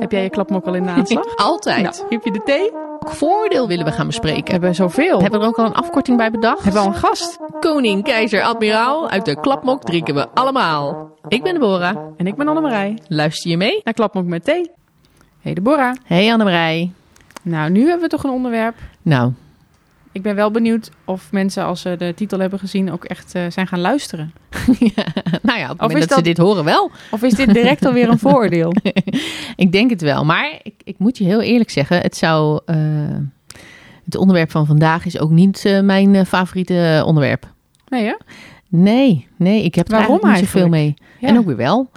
Heb jij je klapmok al in de aanslag? Altijd. Nou, heb je de thee? Welk voordeel willen we gaan bespreken? We hebben zoveel. Hebben we er ook al een afkorting bij bedacht? Hebben we al een gast? Koning, keizer, admiraal, uit de klapmok drinken we allemaal. Ik ben Deborah. En ik ben Annemarij. Luister je mee? Naar klapmok met thee. Hey Deborah. Hey Annemarij. Nou, nu hebben we toch een onderwerp. Nou, Ik ben wel benieuwd of mensen, als ze de titel hebben gezien, ook echt eh, zijn gaan luisteren. ja, nou ja, op het moment dat, ze dit horen wel. Of is dit direct alweer een vooroordeel? ik denk het wel. Maar ik, ik moet je heel eerlijk zeggen, het zou... eh, het onderwerp van vandaag is ook niet eh, mijn favoriete onderwerp. Nee, hè? Nee, nee, ik heb er Waarom eigenlijk niet zoveel mee. Ja. En ook weer wel.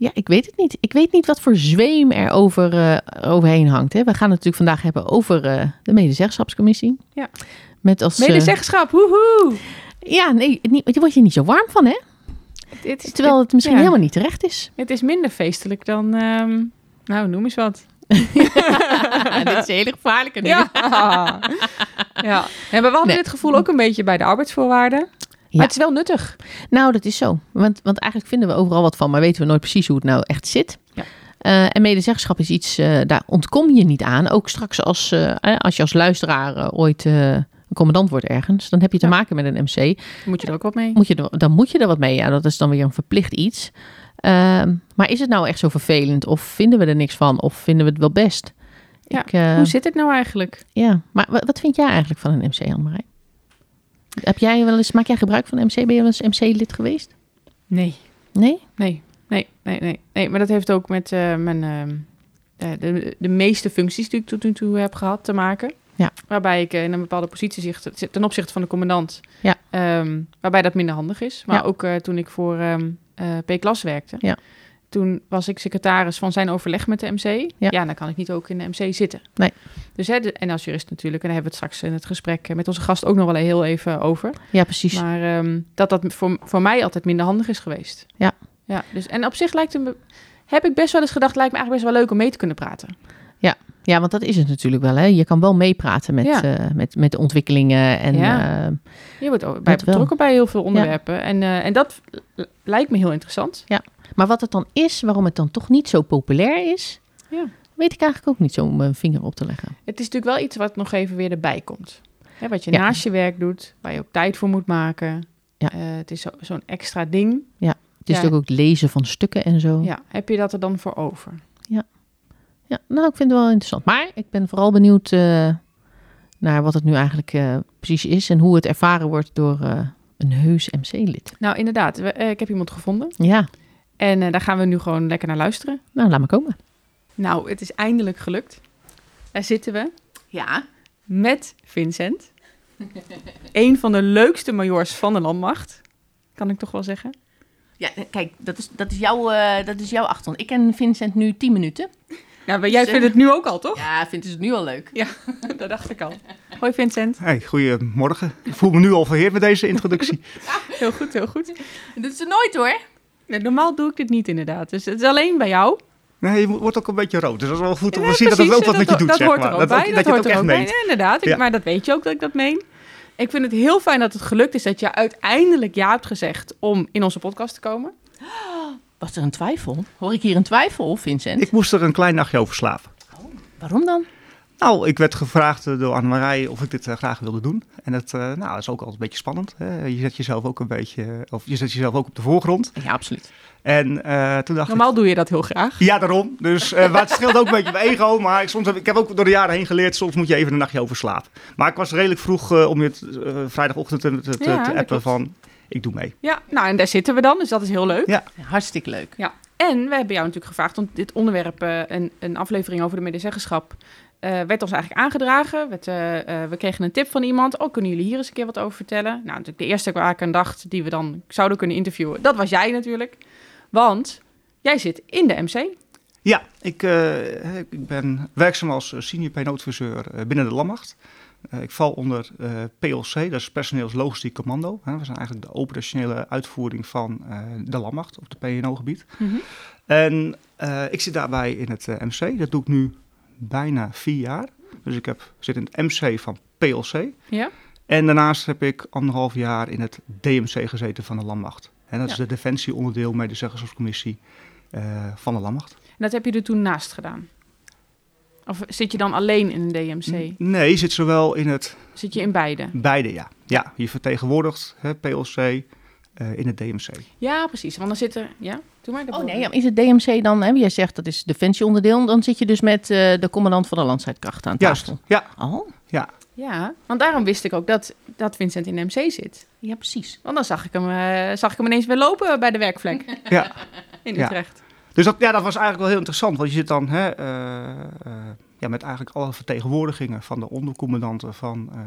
Ja, ik weet het niet. Ik weet niet wat voor zweem er over, eh, overheen hangt. Hè. We gaan het natuurlijk vandaag hebben over eh, de medezeggenschapscommissie. Ja. Met als, eh, Medezeggenschap, woehoe! ja, nee, je wordt je niet zo warm van, hè? Dit is, Terwijl het misschien ja. helemaal niet terecht is. Het is minder feestelijk dan, ehm, nou, noem eens wat. Dit is een hele gevaarlijke nu. Ja. ja. We hadden Nee. dit gevoel ook een beetje bij de arbeidsvoorwaarden. Maar het is wel nuttig. Nou, dat is zo. Want, want eigenlijk vinden we overal wat van, maar weten we nooit precies hoe het nou echt zit. Ja. Eh, en medezeggenschap is iets, eh, daar ontkom je niet aan. Ook straks als, eh, als je als luisteraar ooit een commandant wordt ergens, dan heb je te Ja. maken met een MC. Moet je er ook wat mee? Moet je er, dan moet je er wat mee. Ja, dat is dan weer een verplicht iets. Ehm, maar is het nou echt zo vervelend? Of vinden we er niks van? Of vinden we het wel best? Ja, Ik, Hoe zit het nou eigenlijk? ja. Maar wat, wat vind jij eigenlijk van een MC, Annemarij? Heb jij wel eens, maak jij gebruik van MC? Ben je wel eens MC-lid geweest? Nee. Nee? Nee, nee, nee, nee. nee maar dat heeft ook met eh, mijn, ehm, eh, de, de meeste functies die ik tot nu toe heb gehad te maken. Ja. Waarbij ik eh, in een bepaalde positie zit ten opzichte van de commandant. Ja. Ehm, waarbij dat minder handig is. Maar Ja. ook eh, toen ik voor ehm eh, P-klas werkte. Ja. Toen was ik secretaris van zijn overleg met de MC. Ja. Ja, dan kan ik niet ook in de MC zitten. Nee. Dus hè, de- en als jurist natuurlijk. En daar hebben we het straks in het gesprek eh, met onze gast ook nog wel heel even over. Ja, precies. Maar ehm, dat dat voor, voor mij altijd minder handig is geweest. Ja. ja dus, en op zich lijkt het me, heb ik best wel eens gedacht, lijkt me eigenlijk best wel leuk om mee te kunnen praten. Ja, want dat is het natuurlijk wel. Hè? Je kan wel meepraten met, Ja. eh, met, met de ontwikkelingen. En Ja. eh, Je wordt ook bij wel. betrokken bij heel veel onderwerpen. En, en dat lijkt me heel interessant. Maar wat het dan is, waarom het dan toch niet zo populair is, Ja. weet ik eigenlijk ook niet zo om mijn vinger op te leggen. Het is natuurlijk wel iets wat nog even weer erbij komt. Hè, wat je Ja. naast je werk doet, waar je ook tijd voor moet maken. Ja. Eh, het is zo- zo'n extra ding. Het is Ja. natuurlijk ook het lezen van stukken en zo. Ja, heb je dat er dan voor over? Ja, nou, ik vind het wel interessant. Maar ik ben vooral benieuwd eh, naar wat het nu eigenlijk eh, precies is en hoe het ervaren wordt door een heus MC-lid. Nou, inderdaad. we- ik heb iemand gevonden. Ja, En eh, daar gaan we nu gewoon lekker naar luisteren. nou, laat maar komen. Nou, het is eindelijk gelukt. Daar zitten we Ja. met Vincent. een van de leukste majors van de landmacht. Kan ik toch wel zeggen. Ja, kijk, dat is, dat is, jouw, eh, dat is jouw achtergrond. Ik ken Vincent nu 10 minuten. Nou, maar jij vindt het nu ook al, toch? Ja, vindt het nu al leuk. Ja, dat dacht ik al. Hoi Vincent. Hey, goedemorgen. Ik voel me nu al verheerd met deze introductie. Heel goed, heel goed. Dat is er nooit hoor. Nee, normaal doe ik dit niet inderdaad. Dus het is alleen bij jou. Nee, je wordt ook een beetje rood. Dus dat is wel goed om te zien dat het ook wat met je doet, dat zeg hoort maar. er ook dat, bij. Dat, hoort het ook er echt ook bij. inderdaad. Maar dat weet je ook dat ik dat meen. Ik vind het heel fijn dat het gelukt is dat je uiteindelijk ja hebt gezegd om in onze podcast te komen. Was er een twijfel? Hoor ik hier een twijfel, Vincent? Ik moest er een klein nachtje over slapen. Waarom dan? Nou, ik werd gevraagd eh, door Annemarij of ik dit eh, graag wilde doen. En dat, eh, nou, dat is ook altijd een beetje spannend. Hè? Je zet jezelf ook een beetje, of je zet jezelf ook op de voorgrond. Ja, absoluut. En eh, toen dacht Normaal doe je dat heel graag. ja, daarom. Dus, eh, maar het scheelt ook een beetje mijn ego. Maar ik, soms heb, ik heb ook door de jaren heen geleerd, soms moet je even een nachtje over slapen. Maar ik was redelijk vroeg eh, om je het, vrijdagochtend te, te, te Ja, dat appen van, ik doe mee. Ja, nou en daar zitten we dan, dus dat is heel leuk. Ja. Hartstikke leuk. Ja. En we hebben jou natuurlijk gevraagd, want dit onderwerp, een, een aflevering over de medezeggenschap, eh, werd ons eigenlijk aangedragen. Werd, eh, eh, we kregen een tip van iemand. Oh, kunnen jullie hier eens een keer wat over vertellen? Nou, natuurlijk de eerste waar ik aan dacht, die we dan zouden kunnen interviewen, dat was jij natuurlijk. Want jij zit in de MC. Ja, ik, ik ben werkzaam als senior penooadviseur eh, binnen de Landmacht. Eh, ik val onder PLC, dat is Personeels Logistiek Commando. Hè. We zijn eigenlijk de operationele uitvoering van de Landmacht op het PNO-gebied. En eh, ik zit daarbij in het MC. Dat doe ik nu bijna vier jaar. Dus ik heb, zit in het MC van PLC. Ja? En daarnaast heb ik anderhalf jaar in het DMC gezeten van de Landmacht. En dat is de defensieonderdeel medezeggenschapscommissie eh van de Landmacht. En dat heb je er toen naast gedaan. Of zit je dan alleen in een DMC? Nee, je zit zowel in het Zit je in beide? beide, ja. Ja, je vertegenwoordigt hè, PLC eh, in het DMC. Ja, precies. Want dan zit er... Ja, doe maar. Oh nee, ja, is het DMC dan, hè, jij zegt dat is defensieonderdeel, dan zit je dus met eh, de commandant van de landstrijdkrachten aan Juist, tafel. ja. Oh, Ja, want daarom wist ik ook dat, dat Vincent in de MC zit. ja precies. Want dan zag ik hem, eh, zag ik hem ineens weer lopen bij de werkvlek ja. in Ja. Utrecht. Dus dat, ja, dat was eigenlijk wel heel interessant. Want je zit dan hè, eh, eh, ja, met eigenlijk alle vertegenwoordigingen van de ondercommandanten van, eh,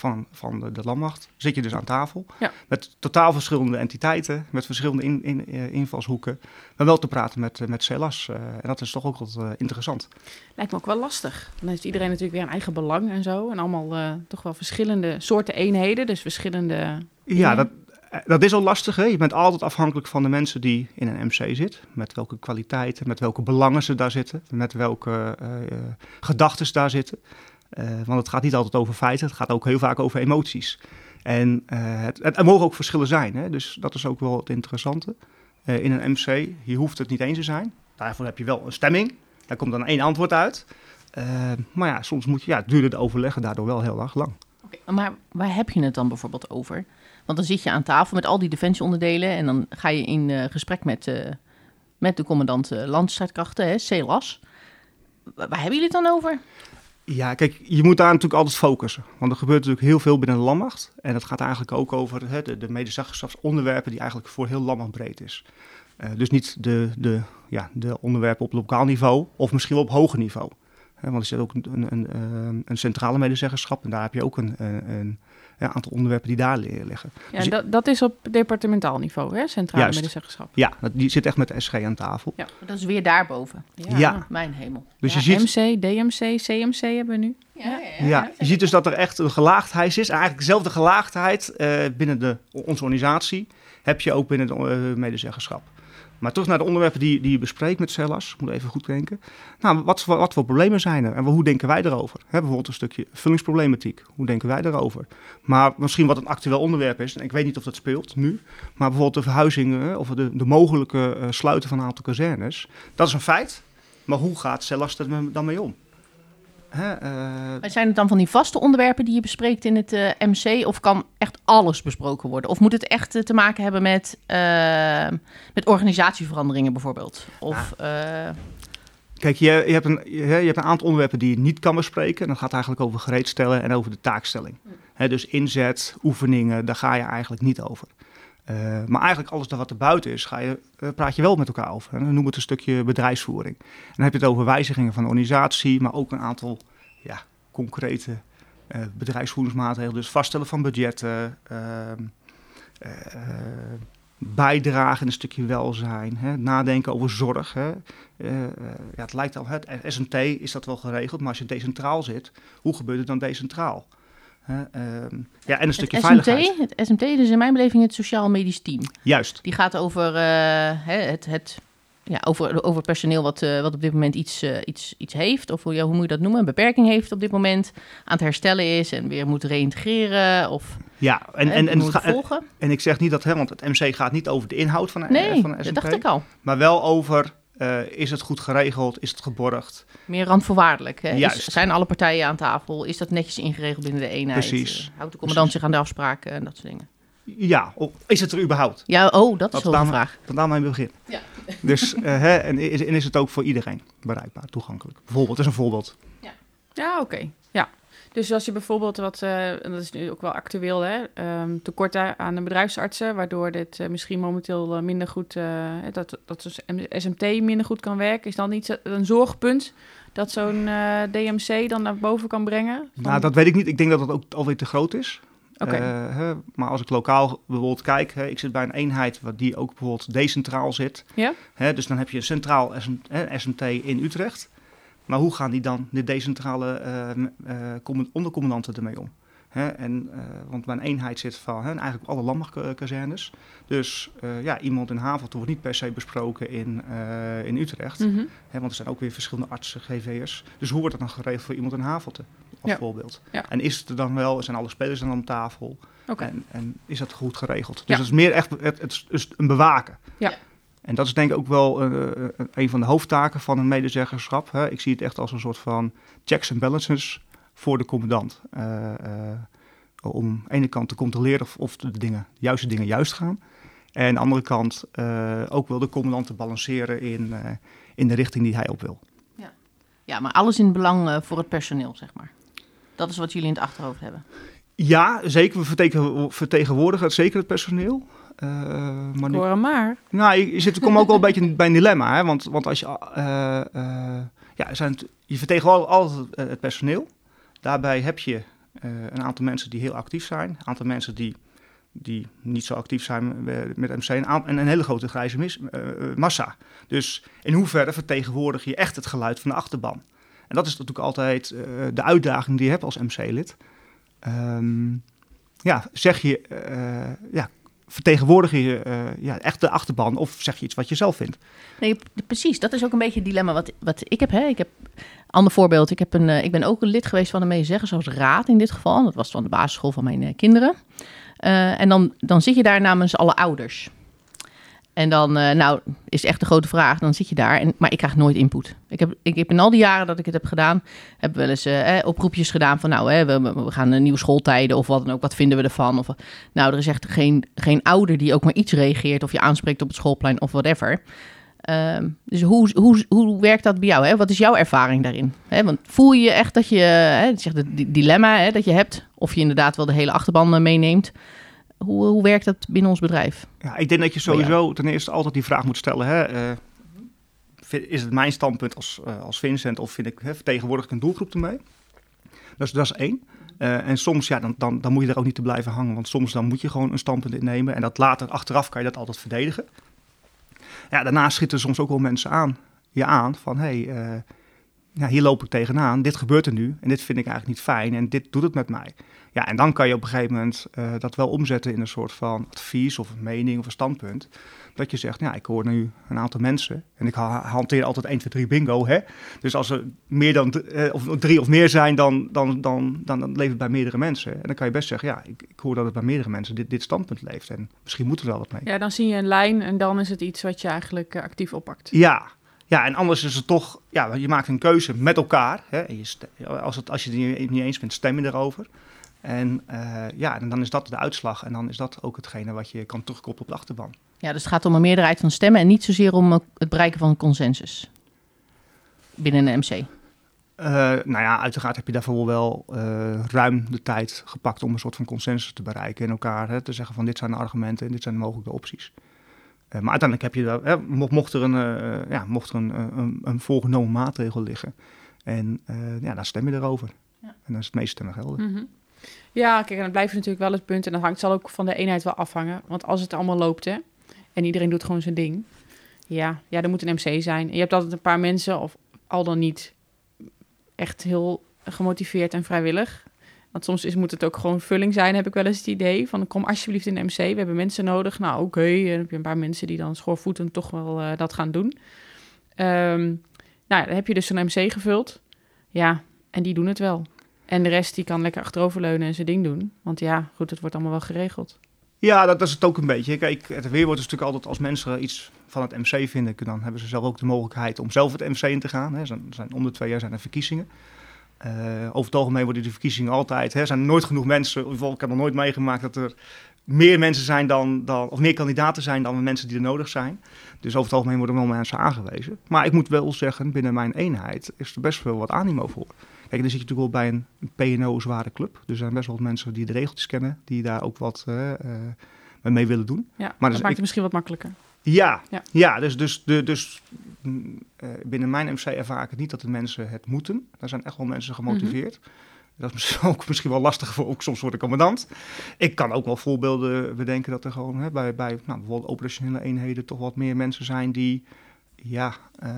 van, van de, de landmacht. Zit je dus aan tafel. Ja. Met totaal verschillende entiteiten, met verschillende in, in, eh, invalshoeken. Maar wel te praten met, eh, met CELAS. eh, en dat is toch ook wat interessant. Lijkt me ook wel lastig. Dan heeft iedereen natuurlijk weer een eigen belang en zo. En allemaal toch wel verschillende soorten eenheden. Dus verschillende... Ja, dat, dat is al lastig. Hè? Je bent altijd afhankelijk van de mensen die in een MC zitten. Met welke kwaliteiten, met welke belangen ze daar zitten. Met welke eh gedachten daar zitten. Eh, want het gaat niet altijd over feiten. Het gaat ook heel vaak over emoties. En eh, het, het, er mogen ook verschillen zijn. Hè? Dus dat is ook wel het interessante. Eh, in een MC, hier hoeft het niet eens te zijn. Daarvoor heb je wel een stemming. Daar komt dan één antwoord uit. Maar ja, soms moet je, ja, duurde de overleggen daardoor wel heel erg lang. Maar waar heb je het dan bijvoorbeeld over? Want dan zit je aan tafel met al die defensieonderdelen en dan ga je in gesprek met, met de commandant eh, landstrijdkrachten, CELAS. Waar, waar hebben jullie het dan over? Ja, kijk, je moet daar natuurlijk altijd focussen. Want er gebeurt natuurlijk heel veel binnen de landmacht. En dat gaat eigenlijk ook over hè, de, de medezeggenschapsonderwerpen die eigenlijk voor heel landmacht breed is. Eh, dus niet de, de, ja, de onderwerpen op lokaal niveau of misschien wel op hoger niveau. Want er zit ook een, een, een, eh, een centrale medezeggenschap en daar heb je ook een, een, een ja, aantal onderwerpen die daar li- liggen. Ja, Dus- dat, dat is op departementaal niveau, hè? Centrale Juist. medezeggenschap. Ja, dat- die zit echt met de SG aan tafel. Dat is weer daarboven. Ja. Mijn hemel. Dus Ja, je ziet, MC, DMC, CMC hebben we nu. Ja, je ziet dus dat er echt een gelaagdheid is. En eigenlijk dezelfde gelaagdheid eh, binnen de, onze organisatie heb je ook binnen de eh, medezeggenschap. Maar terug naar de onderwerpen die, die je bespreekt met CELAS. Moet even goed denken. Nou, wat, voor- wat voor problemen zijn er? En hoe denken wij erover? Hè, bijvoorbeeld een stukje vullingsproblematiek. Hoe denken wij erover? Maar misschien wat een actueel onderwerp is. En ik weet niet of dat speelt nu. Maar bijvoorbeeld de verhuizingen of de, de mogelijke eh, sluiten van een aantal kazernes. Dat is een feit. Maar hoe gaat CELAS er dan mee om? Hè, eh, Maar zijn het dan van die vaste onderwerpen die je bespreekt in het eh, MC? Of kan echt alles besproken worden? Of moet het echt eh, te maken hebben met, met organisatieveranderingen bijvoorbeeld? Of, Kijk, je, je, hebt een, je, je hebt een aantal onderwerpen die je niet kan bespreken. En dat gaat eigenlijk over gereedstellen en over de taakstelling. Hè, dus inzet, oefeningen, daar ga je eigenlijk niet over. Eh, maar eigenlijk alles wat er buiten is, ga je, eh, praat je wel met elkaar over. Dan noemen het een stukje bedrijfsvoering. Dan heb je het over wijzigingen van de organisatie, maar ook een aantal ja, concrete eh, bedrijfsvoeringsmaatregelen. Dus vaststellen van budgetten, eh, bijdragen in een stukje welzijn, hè, nadenken over zorg. Hè. Ja, het lijkt al, het SMT is dat wel geregeld, maar als je decentraal zit, hoe gebeurt het dan decentraal? Ehm, ja, en een stukje het veiligheid. SMT, het SMT is in mijn beleving het Sociaal Medisch Team. Juist, Die gaat over, eh, het, het, ja, over, over personeel wat, eh, wat op dit moment iets, eh, iets, iets heeft. Of hoe, ja, hoe moet je dat noemen? Een beperking heeft op dit moment. Aan het herstellen is en weer moet reïntegreren. Of ja. En, hè, en, en, het volgen. en ik zeg niet dat, hè, want het MC gaat niet over de inhoud van, eh, Nee, van een dat SMT, dacht ik al. maar wel over, eh, is het goed geregeld, is het geborgd? Meer randvoorwaardelijk. Hè? Is- zijn alle partijen aan tafel? Is dat netjes ingeregeld binnen de eenheid? Precies. Eh, houdt de commandant zich aan de afspraken en dat soort dingen? Ja, of is het er überhaupt? Ja, oh, dat is wel een vraag. Vandaar mijn begin. Ja. Dus, eh, hè, en, is, en is het ook voor iedereen bereikbaar, toegankelijk? Bijvoorbeeld, dat is een voorbeeld. Ja, oké. Ja. Dus als je bijvoorbeeld wat, eh, en dat is nu ook wel actueel, hè, ehm, tekorten aan de bedrijfsartsen, waardoor dit eh, misschien momenteel eh, minder goed, dat, dat dus SMT minder goed kan werken, is dan niet een zorgpunt dat zo'n DMC dan naar boven kan brengen? Van- Nou, dat weet ik niet. Ik denk dat dat ook alweer te groot is. Oké. Hè, maar als ik lokaal bijvoorbeeld kijk, hè, ik zit bij een eenheid wat die ook bijvoorbeeld decentraal zit. Ja. Hè, dus dan heb je een centraal SM, hè, SMT in Utrecht. Maar hoe gaan die dan, de decentrale eh, m- eh, commen- ondercommandanten ermee om? Hè, en, eh, want mijn eenheid zit van hè, eigenlijk alle landmachtkazernes. Dus eh, ja, iemand in Havelte wordt niet per se besproken in, in Utrecht. Mhm. Hè, want er zijn ook weer verschillende artsen, GV'ers. Dus hoe wordt dat dan geregeld voor iemand in Havelte, als Ja. voorbeeld? Ja. En is het er dan wel, zijn alle spelers dan om tafel? En, en is dat goed geregeld? Dus Ja. het is meer echt het, het is een bewaken. Ja. En dat is denk ik ook wel uh, een van de hoofdtaken van een medezeggerschap. Hè. Ik zie het echt als een soort van checks en balances voor de commandant. Uh, om aan de ene kant te controleren of, of de, dingen, de juiste dingen juist gaan. En aan de andere kant ook wel de commandant te balanceren in, in de richting die hij op wil. Ja, ja maar alles in belang voor het personeel, zeg maar. Dat is wat jullie in het achterhoofd hebben. Ja, zeker. We vertegenwoordigen het, zeker het personeel. Uh, maar maar. Nou, je, zit, kom ook wel een beetje bij een dilemma. Hè? Want, want als je... Uh, uh, ja, zijn, je vertegenwoordigt altijd het personeel. Daarbij heb je een aantal mensen die heel actief zijn. Een aantal mensen die, die niet zo actief zijn met MC. En een hele grote grijze mis, massa. Dus in hoeverre vertegenwoordig je echt het geluid van de achterban? En dat is natuurlijk altijd de uitdaging die je hebt als MC-lid. Um, ja, zeg je, uh, ja, vertegenwoordig je uh, ja, echt de achterban of zeg je iets wat je zelf vindt? Nee, precies. Dat is ook een beetje het dilemma wat, wat ik heb. Hè. Ik heb ander voorbeeld. Ik, heb een, uh, ik ben ook een lid geweest van de medezeggersraad in dit geval. Dat was van de basisschool van mijn kinderen. en dan, dan zit je daar namens alle ouders. En dan, uh, nou, is echt de grote vraag. Dan zit je daar. En, maar ik krijg nooit input. Ik heb, ik heb in al die jaren dat ik het heb gedaan, heb wel eens uh, oproepjes gedaan van, nou, we, gaan een nieuwe schooltijden of wat dan ook. Wat vinden we ervan? Of, nou, er is echt geen, geen ouder die ook maar iets reageert of je aanspreekt op het schoolplein of whatever. Uh, dus hoe, hoe, hoe werkt dat bij jou? Hè? Wat is jouw ervaring daarin? Hè? Want voel je echt dat je, hè, zeg, het dilemma hè, dat je hebt, of je inderdaad wel de hele achterban eh, meeneemt? Hoe, hoe werkt dat binnen ons bedrijf? Ja, ik denk dat je sowieso ten eerste altijd die vraag moet stellen. Hè, uh, is het mijn standpunt als, uh, als Vincent of vind ik, hè, vertegenwoordig ik een doelgroep ermee? Dus dat is één. Uh, en soms, ja, dan, dan, dan moet je er ook niet te blijven hangen. Want soms dan moet je gewoon een standpunt innemen. En dat later, achteraf kan je dat altijd verdedigen. Ja, daarna schieten soms ook wel mensen aan, je aan van... hé, hey, ja, hier loop ik tegenaan, dit gebeurt er nu en dit vind ik eigenlijk niet fijn en dit doet het met mij. Ja, en dan kan je op een gegeven moment uh, dat wel omzetten in een soort van advies of een mening of een standpunt. Dat je zegt, ja, ik hoor nu een aantal mensen en ik hanteer altijd 1, 2, 3 bingo. Hè? Dus als er meer dan uh, of drie of meer zijn, dan, dan, dan, dan, dan leeft het bij meerdere mensen. En dan kan je best zeggen, ja, ik, ik hoor dat het bij meerdere mensen dit, dit standpunt leeft. En misschien moet er wel wat mee. Ja, dan zie je een lijn en dan is het iets wat je eigenlijk uh, actief oppakt. Ja, ja, en anders is het toch, ja, je maakt een keuze met elkaar. Hè? Je als, het, als je het niet eens bent, stem je erover. En uh, ja, en dan is dat de uitslag. En dan is dat ook hetgene wat je kan terugkoppelen op de achterban. Ja, dus het gaat om een meerderheid van stemmen en niet zozeer om het bereiken van een consensus binnen een MC. Uh, nou ja, uiteraard heb je daarvoor wel uh, ruim de tijd gepakt om een soort van consensus te bereiken in elkaar. Hè, te zeggen van dit zijn de argumenten en dit zijn de mogelijke opties. Uh, maar uiteindelijk heb je daar, hè, mocht er, een, uh, ja, mocht er een, een, een, voorgenomen maatregel liggen. En ja, dan stem je erover. Ja. En dan is het meeste stemmen gelden. Mm -hmm. Ja, kijk, en dan blijft natuurlijk wel het punt. En dat hangt, zal ook van de eenheid wel afhangen. Want als het allemaal loopt, hè, en iedereen doet gewoon zijn ding. Ja, ja, er moet een MC zijn. En je hebt altijd een paar mensen, of al dan niet, echt heel gemotiveerd en vrijwillig. Want soms is, moet het ook gewoon vulling zijn, heb ik wel eens het idee. Van kom alsjeblieft in de MC, we hebben mensen nodig. Nou oké, okay. dan heb je een paar mensen die dan schoorvoetend toch wel uh, dat gaan doen. Um, nou, dan heb je dus een MC gevuld. Ja, en die doen het wel. En de rest die kan lekker achteroverleunen en zijn ding doen. Want ja, goed, het wordt allemaal wel geregeld. Ja, dat, is het ook een beetje. Kijk, het weerwoord is natuurlijk altijd als mensen iets van het MC vinden, dan hebben ze zelf ook de mogelijkheid om zelf het MC in te gaan. Hè. Zijn, om de twee jaar zijn er verkiezingen. Uh, over het algemeen worden die verkiezingen altijd. Er zijn nooit genoeg mensen. Ik heb nog nooit meegemaakt dat er meer mensen zijn dan, dan. of meer kandidaten zijn dan de mensen die er nodig zijn. Dus over het algemeen worden wel mensen aangewezen. Maar ik moet wel zeggen, binnen mijn eenheid is er best wel wat animo voor. Kijk, dan zit je natuurlijk wel bij een, een PNO-zware club. Dus er zijn best wel wat mensen die de regeltjes kennen, die daar ook wat uh, uh, mee willen doen. Ja, maar dat dus maakt het misschien wat makkelijker. Ja, ja. ja dus, dus, de, dus uh, binnen mijn MC ervaar ik het niet dat de mensen het moeten. Daar zijn echt wel mensen gemotiveerd. Mm -hmm. Dat is misschien ook misschien wel lastig voor ook soms voor de commandant. Ik kan ook wel voorbeelden bedenken dat er gewoon hè, bij, bij nou, bijvoorbeeld operationele eenheden toch wat meer mensen zijn die ja, uh,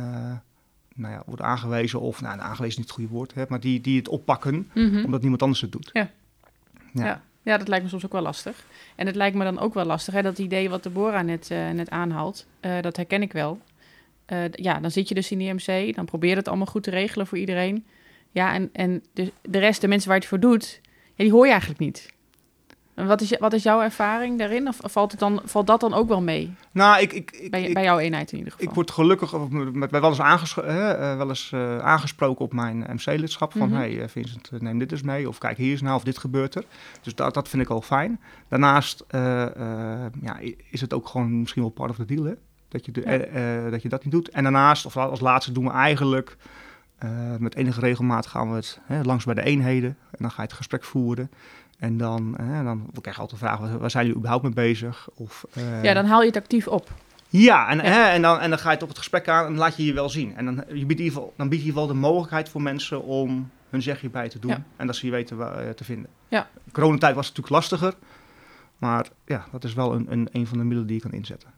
nou ja, worden aangewezen of nou, aangewezen is niet het goede woord, hè, maar die, die het oppakken mm -hmm. omdat niemand anders het doet. Ja. Ja. ja. Ja, dat lijkt me soms ook wel lastig. En het lijkt me dan ook wel lastig, hè, dat idee wat Deborah net, uh, net aanhaalt, uh, dat herken ik wel. Uh, ja, dan zit je dus in die MC, dan probeer je het allemaal goed te regelen voor iedereen. Ja, en, en de, de rest, de mensen waar je het voor doet, ja, die hoor je eigenlijk niet. En wat is, wat is jouw ervaring daarin? Of valt, het dan, valt dat dan ook wel mee? Nou, ik, ik, ik, Bij, ik- bij jouw eenheid in ieder geval. Ik word gelukkig of met, bij wel eens, aanges- hè, eh, wel eens eh, aangesproken op mijn MC-lidschap. Van, Mhm. hey eh, Vincent, neem dit eens mee. Of kijk, hier eens nou, of dit gebeurt er. Dus dat, dat vind ik al fijn. Daarnaast ja, is het ook gewoon misschien wel part of the deal, hè? Dat je, de, Ja. dat je dat niet doet. En daarnaast, of als laatste doen we eigenlijk... met enige regelmaat gaan we het hè, langs bij de eenheden. En dan ga je het gesprek voeren. En dan, eh, dan we krijgen altijd de vraag, waar- waar zijn jullie überhaupt mee bezig? Of, eh, ja, dan haal je het actief op. ja, en, Ja. Hè, en, dan, en dan ga je toch het gesprek aan en dan laat je je wel zien. En dan, je biedt in ieder geval, dan bied je in ieder geval de mogelijkheid voor mensen om hun zegje bij te doen. Ja. En dat ze je weten waar, eh, te vinden. Ja. Coronatijd was het natuurlijk lastiger. Maar ja, dat is wel een, een, een van de middelen die je kan inzetten.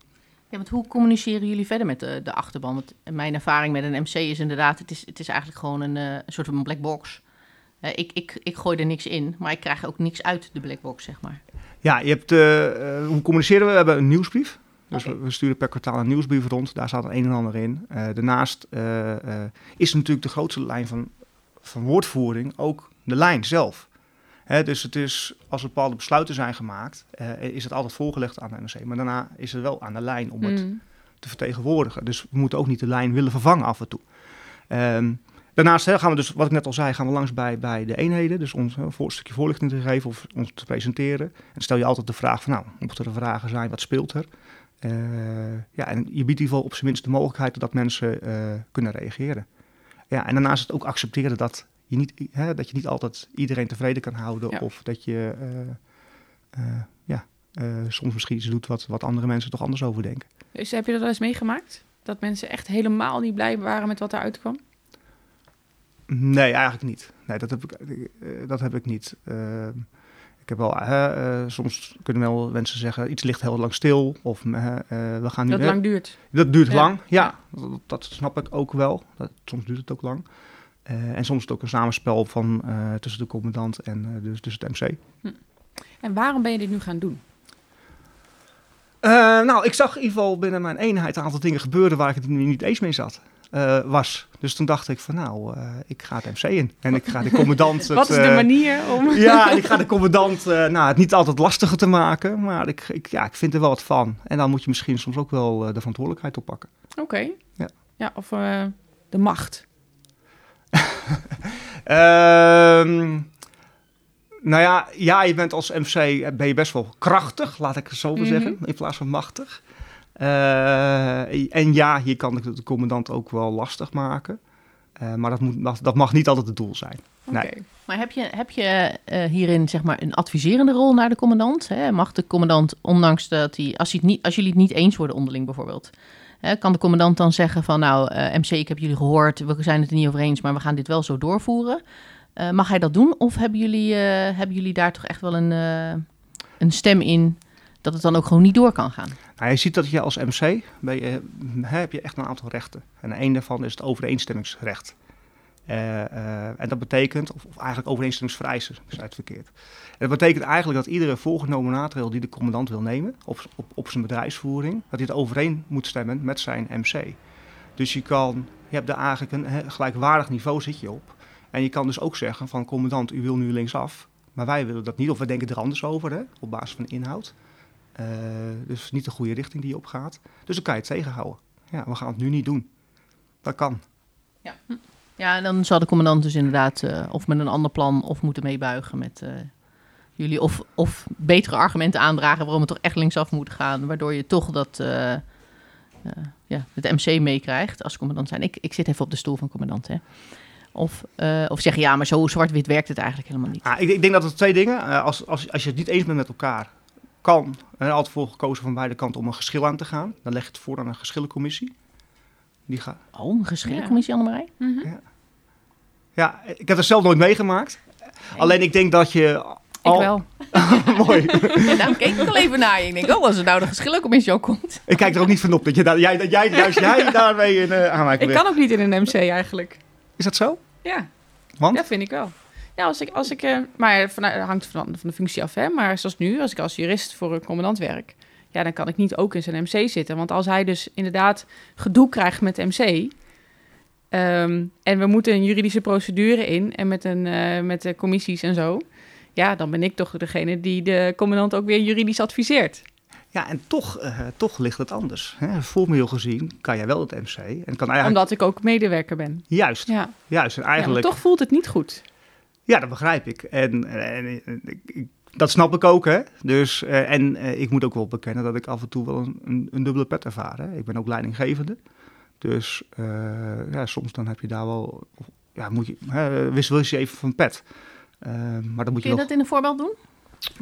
Ja, want hoe communiceren jullie verder met de, de achterban? Want mijn ervaring met een MC is inderdaad, het is, het is eigenlijk gewoon een, eh, een soort van black box. Eh, ik, ik, ik gooi er niks in, maar ik krijg ook niks uit de black box, zeg maar. Ja, je hebt, eh, eh, hoe communiceren we? We hebben een nieuwsbrief. Dus we, sturen per kwartaal een nieuwsbrief rond. Daar staat een en ander in. Daarnaast is natuurlijk de grootste lijn van, van woordvoering ook de lijn zelf. Hè, dus het is, als er bepaalde besluiten zijn gemaakt, is het altijd voorgelegd aan de NRC. Maar daarna is het wel aan de lijn om het Mm. te vertegenwoordigen. Dus we moeten ook niet de lijn willen vervangen af en toe. Ehm, daarnaast hè, gaan we dus, wat ik net al zei, gaan we langs bij, bij de eenheden. Dus ons hè, voor, een stukje voorlichting te geven of ons te presenteren. En stel je altijd de vraag van, nou, mochten er vragen zijn, wat speelt er? Eh, ja, en je biedt in ieder geval op zijn minst de mogelijkheid dat mensen eh, kunnen reageren. Ja, en daarnaast het ook accepteren dat je niet, hè, dat je niet altijd iedereen tevreden kan houden. Ja. Of dat je eh, ja, soms misschien iets doet wat, wat andere mensen toch anders over denken. Dus heb je dat wel eens meegemaakt? Dat mensen echt helemaal niet blij waren met wat eruit kwam? Nee, eigenlijk niet. Nee, dat heb ik, eh, dat heb ik niet. Eh, ik heb wel, eh, soms kunnen wel mensen zeggen, iets ligt heel lang stil. Of eh, we gaan nu... Dat lang duurt. dat duurt Ja. lang, ja. Dat, dat snap ik ook wel. Dat, soms duurt het ook lang. En soms is het ook een samenspel van, tussen de commandant en dus, dus het MC. En waarom ben je dit nu gaan doen? Nou, ik zag in ieder geval binnen mijn eenheid een aantal dingen gebeuren waar ik het niet eens mee zat. Eh, was. Dus toen dacht ik van nou, eh, ik ga het MC in. En ik ga de commandant... het, wat is de eh, manier om... Ja, ik ga de commandant nou, het niet altijd lastiger te maken, maar ik, ik, ja, ik vind er wel wat van. En dan moet je misschien soms ook wel de verantwoordelijkheid oppakken. Oké. Ja. Ja, of de macht. Ehm, nou ja, ja, je bent als MC ben je best wel krachtig, laat ik het zo maar Mhm. zeggen, in plaats van machtig. Eh, en ja, je kan de, de commandant ook wel lastig maken. Eh, maar dat, moet, dat, dat mag niet altijd het doel zijn. Oké. Nee. Maar heb je, heb je eh, hierin zeg maar een adviserende rol naar de commandant? Hè? Mag de commandant, ondanks dat hij, als, hij het niet, als jullie het niet eens worden onderling bijvoorbeeld, hè, kan de commandant dan zeggen van nou MC, ik heb jullie gehoord, we zijn het er niet over eens, maar we gaan dit wel zo doorvoeren. Mag hij dat doen of hebben jullie, hebben jullie daar toch echt wel een, een stem in dat het dan ook gewoon niet door kan gaan? Nou, je ziet dat je als MC hè, heb je echt een aantal rechten. En een daarvan is het overeenstemmingsrecht. Eh, eh, en dat betekent, of, eigenlijk overeenstemmingsvereisen, het verkeerd. Dat betekent eigenlijk dat iedere voorgenomen maatregel die de commandant wil nemen op, op, op zijn bedrijfsvoering, dat hij het overeen moet stemmen met zijn MC. Dus je kan, je hebt daar eigenlijk een gelijkwaardig niveau zit je op. En je kan dus ook zeggen van commandant, u wil nu linksaf, maar wij willen dat niet, of we denken er anders over, hè, op basis van inhoud. Eh, dus niet de goede richting die je op gaat. Dus dan kan je het tegenhouden. Ja, we gaan het nu niet doen. Dat kan. Ja, en dan zal de commandant dus inderdaad eh, of met een ander plan of moeten meebuigen met eh, jullie. Of, of betere argumenten aandragen waarom het toch echt linksaf moet gaan. Waardoor je toch dat, ja, het MC meekrijgt als commandant zijn. Ik, ik zit even op de stoel van commandant, hè. Of, eh, of zeggen, ja, maar zo zwart-wit werkt het eigenlijk helemaal niet. Ah, ik, ik denk dat het twee dingen. eh, als, als, als je het niet eens bent met elkaar, kan er altijd voor gekozen van beide kanten om een geschil aan te gaan. Dan leg je het voor aan een geschillencommissie. Die gaat. Oh, een geschillencommissie, Annemarij? Mhm. Ja, ik heb het zelf nooit meegemaakt. Alleen ik denk dat je. Ik Al... wel. Mooi. Ja, daarom keek ik al even naar je. Ik denk, oh, als er nou de geschillencommissie ook komt. ik kijk er ook niet van op dat, je daar, jij, dat jij, juist jij daarmee in uh, Ik kan ook niet in een MC eigenlijk. Is dat zo? Ja, Want? ja vind ik wel. Ja, als ik, als ik, eh, maar van, dat hangt van, van de functie af, hè. Maar zoals nu, als ik als jurist voor een commandant werk, ja, dan kan ik niet ook in zijn MC zitten. Want als hij dus inderdaad gedoe krijgt met MC, ehm, en we moeten een juridische procedure in en met, een, eh, met de commissies en zo, ja, dan ben ik toch degene die de commandant ook weer juridisch adviseert. Ja, en toch, uh, toch ligt het anders. Hè? Formeel gezien kan jij wel het MC. En kan eigenlijk... Omdat ik ook medewerker ben. Juist, ja. juist. En eigenlijk... Ja, toch voelt het niet goed. Ja, dat begrijp ik. En, en, ik, dat snap ik ook, hè. Dus, uh, en uh, ik moet ook wel bekennen dat ik af en toe wel een, een, een dubbele pet ervaar. Hè? Ik ben ook leidinggevende. Dus uh, ja, soms dan heb je daar wel... Ja, moet je, wissel je even van pet. maar dan moet Kun je, je dat in een voorbeeld doen?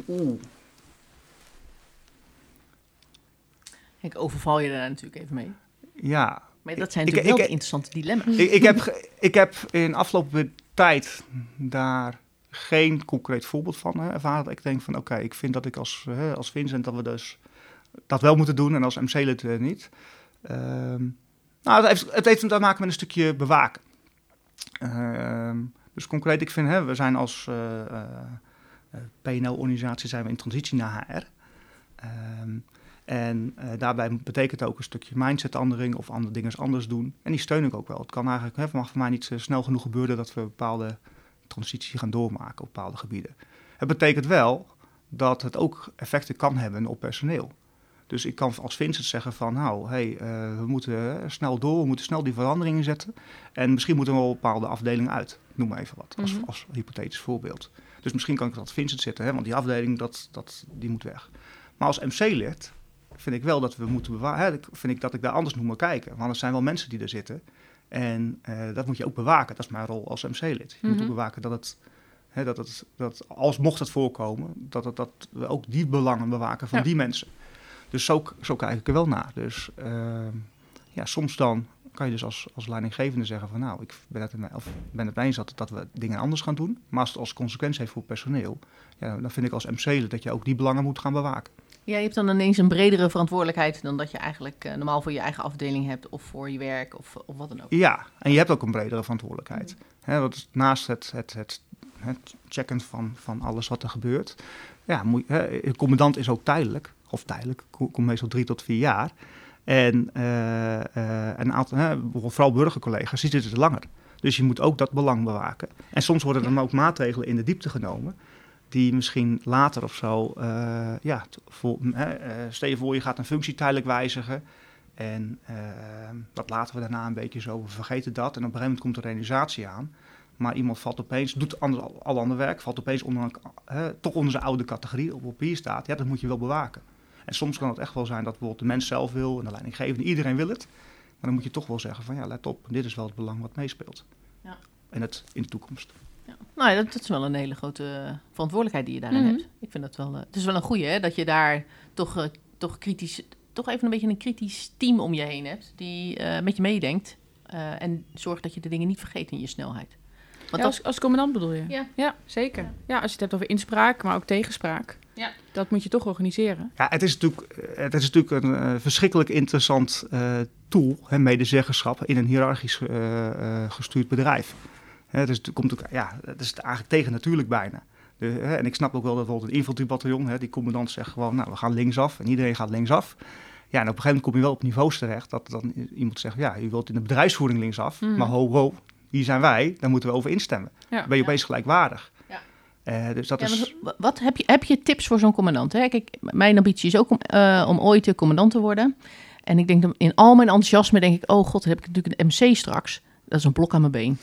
Oeh. Ik overval je daar natuurlijk even mee. Ja. Maar dat zijn natuurlijk ik, wel ik, interessante dilemma's. Ik, ik, heb, ik heb in afgelopen tijd daar geen concreet voorbeeld van hè, ervaren. Ik denk van oké, ik vind dat ik als, hè, als Vincent dat we dus dat wel moeten doen en als MC-lid uh, niet. Uh, nou, het heeft, het heeft te maken met een stukje bewaken. Uh, dus concreet, ik vind, hè, we zijn als uh, PNL-organisatie zijn we in transitie naar HR. Ehm, en uh, daarbij betekent ook een stukje mindsetandering of andere dingen anders doen. En die steun ik ook wel. Het kan eigenlijk, het mag voor mij niet snel genoeg gebeuren dat we bepaalde transitie gaan doormaken op bepaalde gebieden. Het betekent wel dat het ook effecten kan hebben op personeel. Dus ik kan als Vincent zeggen van nou, hey, uh, we moeten snel door, we moeten snel die veranderingen zetten. En misschien moeten we wel bepaalde afdelingen uit. Noem maar even wat, als, mm -hmm. als hypothetisch voorbeeld. Dus misschien kan ik dat Vincent zitten, hè, want die afdeling dat, dat, die moet weg. Maar als MC-lid vind ik wel dat we moeten bewaren. Vind ik dat ik daar anders moet kijken. Want er zijn wel mensen die er zitten. En uh, dat moet je ook bewaken. Dat is mijn rol als MC-lid. Je mm -hmm. moet ook bewaken dat het, hè, dat het, dat als mocht het voorkomen, dat, het, dat we ook die belangen bewaken van ja. die mensen. Dus zo, zo kijk ik er wel naar. Dus uh, ja, soms dan kan je dus als, als leidinggevende zeggen van nou, ik ben het, of ben het eens dat, dat we dingen anders gaan doen. Maar als het als consequentie heeft voor personeel, ja, dan vind ik als MC dat je ook die belangen moet gaan bewaken. Ja, je hebt dan ineens een bredere verantwoordelijkheid dan dat je eigenlijk uh, normaal voor je eigen afdeling hebt of voor je werk of, of wat dan ook. Ja, en je hebt ook een bredere verantwoordelijkheid. Mm. Dat is naast het, het, het, het checken van, van alles wat er gebeurt. Ja, moet, de commandant is ook tijdelijk, of tijdelijk, komt meestal drie tot vier jaar. En uh, uh, een aantal, hè, vooral burgercollega's, die zitten er langer. Dus je moet ook dat belang bewaken. En soms worden er dan ook maatregelen in de diepte genomen die misschien later of zo, uh, ja, voor, uh, stel je voor je gaat een functie tijdelijk wijzigen en uh, dat laten we daarna een beetje zo, we vergeten dat en op een gegeven moment komt de realisatie aan. Maar iemand valt opeens, doet al ander werk, valt opeens onder, toch onder zijn oude categorie op papier staat. Ja, dat moet je wel bewaken. En soms kan het echt wel zijn dat bijvoorbeeld de mens zelf wil en de leidinggevende, iedereen wil het. Maar dan moet je toch wel zeggen van ja, let op, dit is wel het belang wat meespeelt. Ja. En het in de toekomst. Ja. Nou ja, dat, dat, is wel een hele grote verantwoordelijkheid die je daarin mm -hmm. hebt. Ik vind dat wel. Uh, het is wel een goede, hè, dat je daar toch, uh, toch kritisch, toch even een beetje een kritisch team om je heen hebt die uh, met je meedenkt en zorgt dat je de dingen niet vergeet in je snelheid. Want ja, als, als commandant bedoel je? Ja, ja zeker. Ja. ja. als je het hebt over inspraak, maar ook tegenspraak. Ja. Dat moet je toch organiseren. Ja, het is natuurlijk, het is natuurlijk een verschrikkelijk interessant tool, hè, medezeggenschap, in een hiërarchisch gestuurd bedrijf. Hè, dus het komt ook, ja, dat is eigenlijk tegen natuurlijk bijna. De, en ik snap ook wel dat bijvoorbeeld een infanteriebataljon, hè, die commandant zegt gewoon, nou, we gaan linksaf en iedereen gaat linksaf. Ja, en op een gegeven moment kom je wel op niveaus terecht dat dan iemand zegt, ja, je wilt in de bedrijfsvoering linksaf, mm. maar ho, ho, hier zijn wij, daar moeten we over instemmen. Ja, dan ben je opeens ja. gelijkwaardig. Ja. Uh, dus dat ja, is... Wat heb je, heb je tips voor zo'n commandant? Hè? Kijk, mijn ambitie is ook om, uh, om ooit de commandant te worden. En ik denk in al mijn enthousiasme denk ik, oh god, dan heb ik natuurlijk een MC straks. Dat is een blok aan mijn been.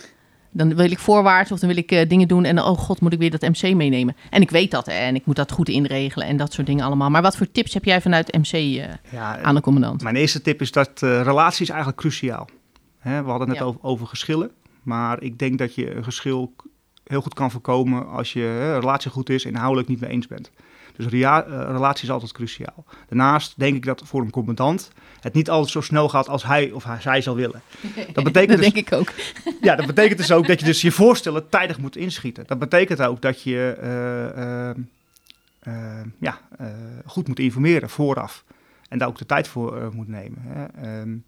Dan wil ik voorwaarts of dan wil ik uh, dingen doen en oh god, moet ik weer dat MC meenemen. En ik weet dat hè, en ik moet dat goed inregelen en dat soort dingen allemaal. Maar wat voor tips heb jij vanuit MC uh, ja, aan de commandant? Mijn eerste tip is dat uh, relatie is eigenlijk cruciaal. Hè, we hadden het net ja. over, over, geschillen, maar ik denk dat je een geschil heel goed kan voorkomen als je hè, relatie goed is en inhoudelijk niet mee eens bent. Dus rea- relatie is altijd cruciaal. Daarnaast denk ik dat voor een commandant het niet altijd zo snel gaat als hij of zij zou willen. Dat, betekent dat dus, denk ik ook. Ja, dat betekent dus ook dat je dus je voorstellen tijdig moet inschieten. Dat betekent ook dat je uh, uh, uh, ja, goed moet informeren vooraf. En daar ook de tijd voor moet nemen. Hè. Um,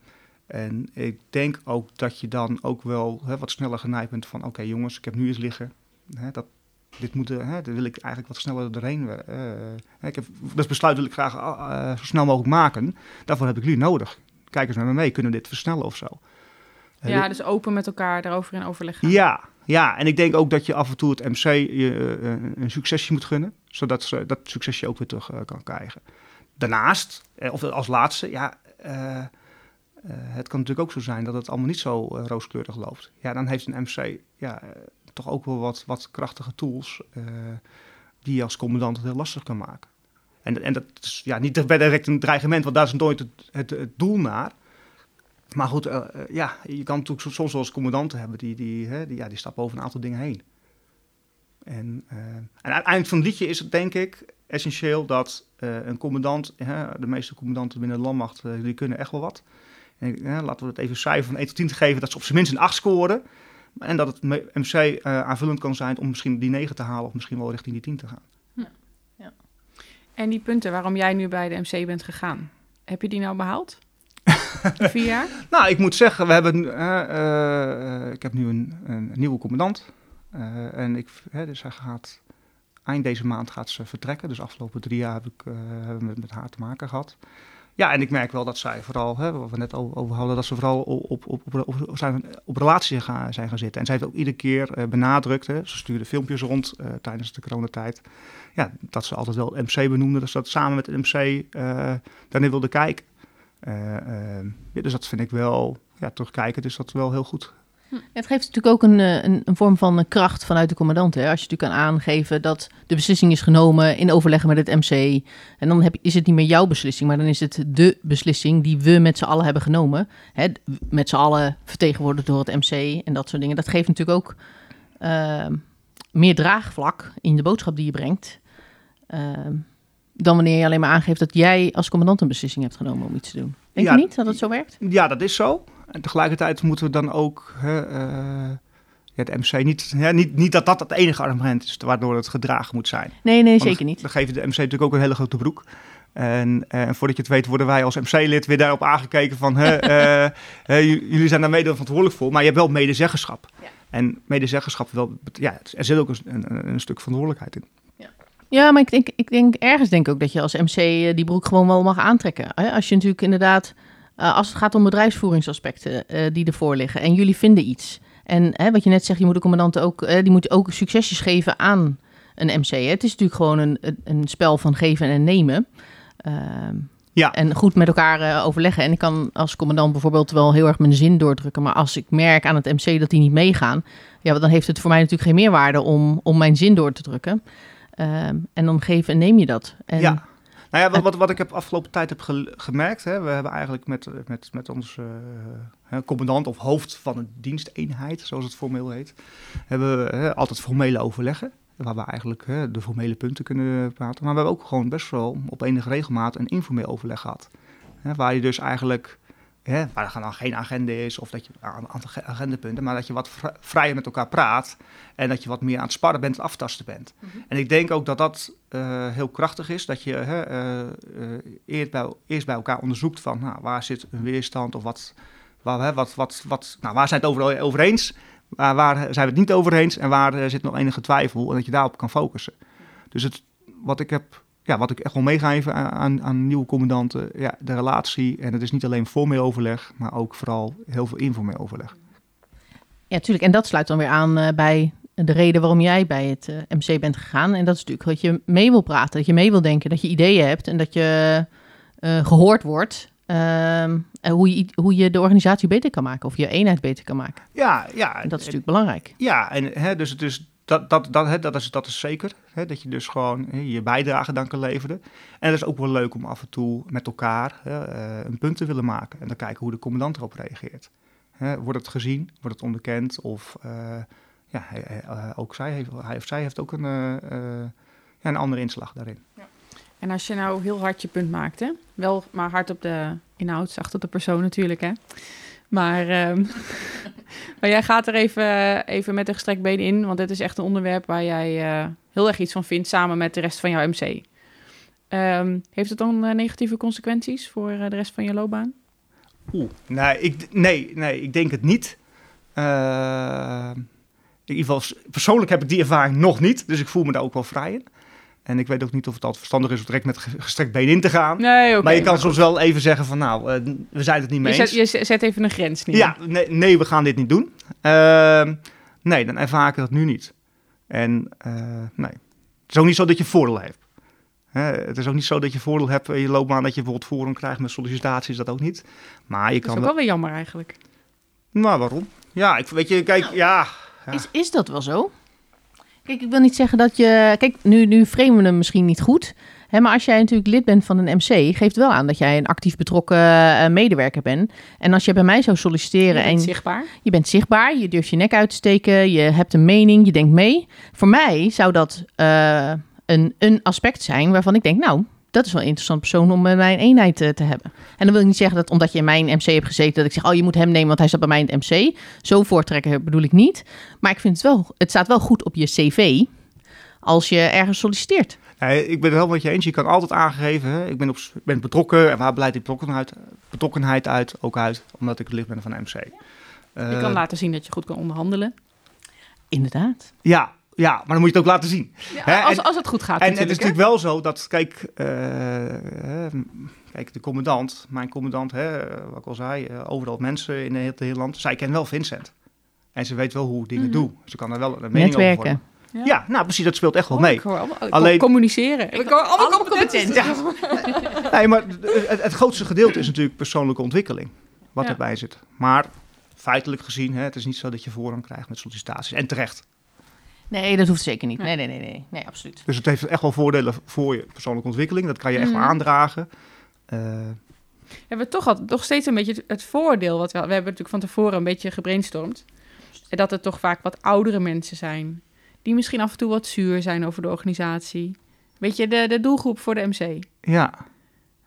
en ik denk ook dat je dan ook wel hè, wat sneller geneigd bent van... oké okay, jongens, ik heb nu eens liggen. Hè, dat, dit moet, hè, dat wil ik eigenlijk wat sneller doorheen. Uh, ik heb, dat besluit wil ik graag uh, zo snel mogelijk maken. Daarvoor heb ik jullie nodig. Kijk eens met me mee, kunnen we dit versnellen of zo? Ja, dus open met elkaar daarover in overleg gaan. Ja, Ja, en ik denk ook dat je af en toe het MC je, een succesje moet gunnen, zodat ze dat succesje ook weer terug kan krijgen. Daarnaast, of als laatste, ja, het kan natuurlijk ook zo zijn dat het allemaal niet zo rooskleurig loopt. Ja, dan heeft een MC ja, toch ook wel wat, wat krachtige tools die je als commandant het heel lastig kan maken. En, en dat is ja, niet bij direct een dreigement, want daar is nooit het, het, doel naar. Maar goed, uh, ja, je kan natuurlijk soms wel eens commandanten hebben die, die, hè, die, ja, die stappen over een aantal dingen heen. En, uh, en uiteindelijk van het liedje is het denk ik essentieel dat een commandant, de meeste commandanten binnen de landmacht, die kunnen echt wel wat. En, laten we het even cijfer van 1 tot 10 te geven, dat ze op zijn minst een 8 scoren. En dat het MC aanvullend kan zijn om misschien die 9 te halen of misschien wel richting die 10 te gaan. Ja. Ja. En die punten waarom jij nu bij de MC bent gegaan, heb je die nou behaald? Vier jaar? nou, ik moet zeggen, we hebben, uh, ik heb nu een, een nieuwe commandant. En ik, dus hij gaat, eind deze maand gaat ze vertrekken. Dus afgelopen drie jaar heb ik, hebben we met haar te maken gehad. Ja, en ik merk wel dat zij vooral, hè, wat we net over hadden, dat ze vooral op, op, op, op, zijn, op relatie gaan, zijn gaan zitten. En zij heeft ook iedere keer uh, benadrukt, ze stuurde filmpjes rond uh, tijdens de coronatijd, ja, dat ze altijd wel MC benoemde, dus dat samen met MC uh, daarin wilde kijken. Ja, dus dat vind ik wel, ja, terugkijken, dus dat wel heel goed. Het geeft natuurlijk ook een, eh, een, een vorm van kracht vanuit de commandant. Hè? Als je natuurlijk kan aangeven dat de beslissing is genomen in overleg met het MC. En dan heb, is het niet meer jouw beslissing, maar dan is het de beslissing die we met z'n allen hebben genomen. Hè? Met z'n allen vertegenwoordigd door het MC en dat soort dingen. Dat geeft natuurlijk ook uh, meer draagvlak in de boodschap die je brengt. Uh, dan wanneer je alleen maar aangeeft dat jij als commandant een beslissing hebt genomen om iets te doen. Denk je niet dat het zo werkt? Ja, dat is zo. En tegelijkertijd moeten we dan ook uh, ja, de MC niet, ja, niet, niet dat dat het enige argument is waardoor het gedragen moet zijn. Nee, nee, zeker niet. Dan geven de MC natuurlijk ook een hele grote broek. En, uh, en voordat je het weet, worden wij als MC-lid weer daarop aangekeken van uh, jullie zijn daar mede verantwoordelijk voor, maar je hebt wel medezeggenschap. Ja. En medezeggenschap, wel, ja, er zit ook een, een, een stuk verantwoordelijkheid in. Ja, maar ik denk, ik denk ergens denk ik ook dat je als MC eh, die broek gewoon wel mag aantrekken. Als je natuurlijk inderdaad, uh, als het gaat om bedrijfsvoeringsaspecten uh, die ervoor liggen en jullie vinden iets. En hè, wat je net zegt, je moet de commandant ook, die moet ook succesjes geven aan een MC. Hè. Het is natuurlijk gewoon een, een spel van geven en nemen. Ehm, ja. En goed met elkaar overleggen. En ik kan als commandant bijvoorbeeld wel heel erg mijn zin doordrukken. Maar als ik merk aan het MC dat die niet meegaan, ja, dan heeft het voor mij natuurlijk geen meerwaarde om, om mijn zin door te drukken. Ehm, en dan geef en neem je dat. En ja. Nou ja, wat, wat, wat ik heb afgelopen tijd heb gemerkt, hè, we hebben eigenlijk met, met, met onze uh, commandant of hoofd van een diensteenheid, zoals het formeel heet, hebben we altijd formele overleggen. Waar we eigenlijk de formele punten kunnen praten. Maar we hebben ook gewoon best wel op enige regelmaat een informeel overleg gehad. waar je dus eigenlijk Hè, waar er dan geen agenda is of dat je een aantal agendapunten, maar dat je wat vrijer met elkaar praat en dat je wat meer aan het sparren bent, aftasten bent. Mhm. En ik denk ook dat dat uh, heel krachtig is, dat je uh, uh, eerst, bij, eerst bij elkaar onderzoekt van nou, waar zit een weerstand of wat, waar, wat, wat, wat, nou, waar zijn het over, over eens, waar, waar zijn we het niet over eens en waar zit nog enige twijfel en dat je daarop kan focussen. Dus het, wat ik heb ja, wat ik echt wil meegeven aan, aan nieuwe commandanten, ja, de relatie. En het is niet alleen formeel overleg, maar ook vooral heel veel informeel overleg. Ja, natuurlijk. En dat sluit dan weer aan uh, bij de reden waarom jij bij het uh, eh, MC bent gegaan. En dat is natuurlijk dat je mee wil praten, dat je mee wil denken, dat je ideeën hebt en dat je uh, gehoord wordt. Ehm, en hoe je, hoe je de organisatie beter kan maken of je eenheid beter kan maken. Ja, ja. En dat is natuurlijk belangrijk. Ja, en hè, dus het is dat, dat, dat, dat, is, dat is zeker. Hè, dat je dus gewoon je bijdrage dan kan leveren. En het is ook wel leuk om af en toe met elkaar hè, uh, een punt te willen maken. En dan kijken hoe de commandant erop reageert. Wordt het gezien? Wordt het onderkend? Of uh, ja, hij, uh, ook zij heeft, hij of zij heeft ook een, een andere inslag daarin. Ja. En als je nou heel hard je punt maakt, hè? wel maar hard op de inhoud, zacht op de persoon natuurlijk, hè? Maar, um, maar jij gaat er even, even met een gestrekt been in, want dit is echt een onderwerp waar jij uh, heel erg iets van vindt samen met de rest van jouw MC. Um, heeft het dan uh, negatieve consequenties voor uh, de rest van je loopbaan? Ik, nee, nee, ik denk het niet. in ieder geval, persoonlijk heb ik die ervaring nog niet, dus ik voel me daar ook wel vrij in. En ik weet ook niet of het altijd verstandig is om direct met gestrekt been in te gaan. Nee, maar je kan soms wel even zeggen van nou, uh, we zijn het niet mee je zet, Je zet even een grens neer. Ja, nee, nee we gaan dit niet doen. Uh, Nee, dan ervaar ik dat nu niet. En uh, nee, het is ook niet zo dat je voordeel hebt. Hè, het is ook niet zo dat je voordeel hebt in je loopbaan dat je bijvoorbeeld forum krijgt met sollicitaties, dat ook niet. Maar je Dat kan is ook wel weer jammer eigenlijk. Nou, waarom? Ja, ik weet je, kijk, ja. ja. Is, is dat wel zo? Kijk, ik wil niet zeggen dat je... Kijk, nu, nu framen we hem misschien niet goed. Hè, maar als jij natuurlijk lid bent van een MC, geeft wel aan dat jij een actief betrokken eh, medewerker bent. En als je bij mij zou Je solliciteren bent en zichtbaar. je bent zichtbaar, je durft je nek uit te steken, je hebt een mening, je denkt mee. Voor mij zou dat eh, een, een aspect zijn waarvan ik denk, nou, dat is wel een interessant persoon om bij mijn eenheid eh, te hebben. En dan wil ik niet zeggen dat omdat je in mijn MC hebt gezeten, dat ik zeg, oh, je moet hem nemen, want hij staat bij mij in het MC. Zo voortrekken bedoel ik niet. Maar ik vind het wel, het staat wel goed op je cv als je ergens solliciteert. Nee, ik ben het wel met je eens. Je kan altijd aangeven, hè, ik ben, op, ik ben betrokken. En waar blijft die betrokkenheid, betrokkenheid uit? Ook uit, omdat ik lid ben van de MC. Je Eh, kan laten zien dat je goed kan onderhandelen. Inderdaad. ja, ja, maar dan moet je het ook laten zien. Hè, als, en- als het goed gaat En het is natuurlijk. natuurlijk wel zo dat, kijk, eh, hè, kijk de commandant, mijn commandant, hè, wat ik al zei, eh, overal mensen in het hele land. Zij kent wel Vincent. En ze weet wel hoe ik dingen Mhm. doe. Ze kan er wel een mening over Netwerken. vormen. Ja, nou precies, dat speelt echt wel Oh, mee. ik hoor allemaal- ik Alleen- communiceren. Ik hoor allemaal Allemaal competenties. competenties. Nee, maar het, het grootste gedeelte is natuurlijk persoonlijke ontwikkeling. Wat Ja. erbij zit. Maar feitelijk gezien, hè, het is niet zo dat je voorrang krijgt met sollicitaties. En terecht. Nee, dat hoeft zeker niet. Nee, nee, nee, nee. Nee, absoluut. Dus het heeft echt wel voordelen voor je persoonlijke ontwikkeling. Dat kan je echt wel Mhm. aandragen. Eh, We hebben toch, al, toch steeds een beetje het, voordeel. Wat we, we hebben natuurlijk van tevoren een beetje gebrainstormd. En dat het toch vaak wat oudere mensen zijn. Die misschien af en toe wat zuur zijn over de organisatie. Weet je, de, de doelgroep voor de MC. ja,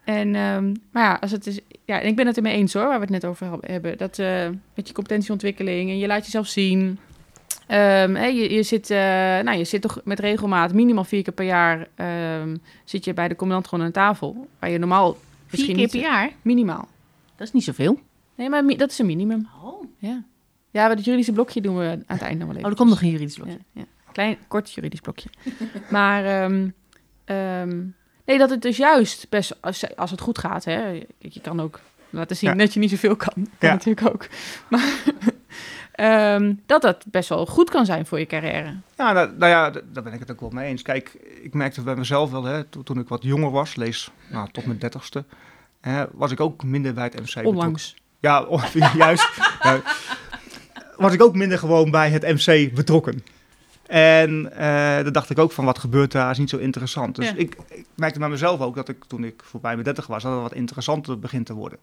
En, ehm, maar ja, als het is, ja, en ik ben het ermee eens hoor, waar we het net over hebben. Dat eh, met je competentieontwikkeling en je laat jezelf zien. Ehm, je, je, zit, eh, nou, je zit toch met regelmaat, minimaal vier keer per jaar, ehm, zit je bij de commandant gewoon aan tafel. Waar je normaal Vier keer niet... per jaar? Minimaal. Dat is niet zoveel. Nee, maar dat is een minimum. Oh, Ja. Ja, het juridische blokje doen we aan het einde nog wel even. er komt nog een juridisch blokje. Ja, ja. Klein, kort juridisch blokje. maar ehm, ehm, nee, dat het dus juist best, als, als het goed gaat, hè, kijk, je kan ook laten zien Ja. dat je niet zoveel kan. Kan Ja. natuurlijk ook. Maar ehm, dat dat best wel goed kan zijn voor je carrière. ja nou, nou ja, daar ben ik het ook wel mee eens. Kijk, ik merkte bij mezelf wel, hè, to- toen ik wat jonger was, lees nou, tot mijn dertigste, hè, was ik ook minder bij het MC betrokken. Onlangs. Ja, oh, juist. Ja. was ik ook minder gewoon bij het MC betrokken. En eh dan dacht ik ook van wat gebeurt daar is niet zo interessant. Dus Ja. ik, ik merkte bij mezelf ook dat ik toen ik voorbij mijn 30 was, dat het wat interessanter begint te worden.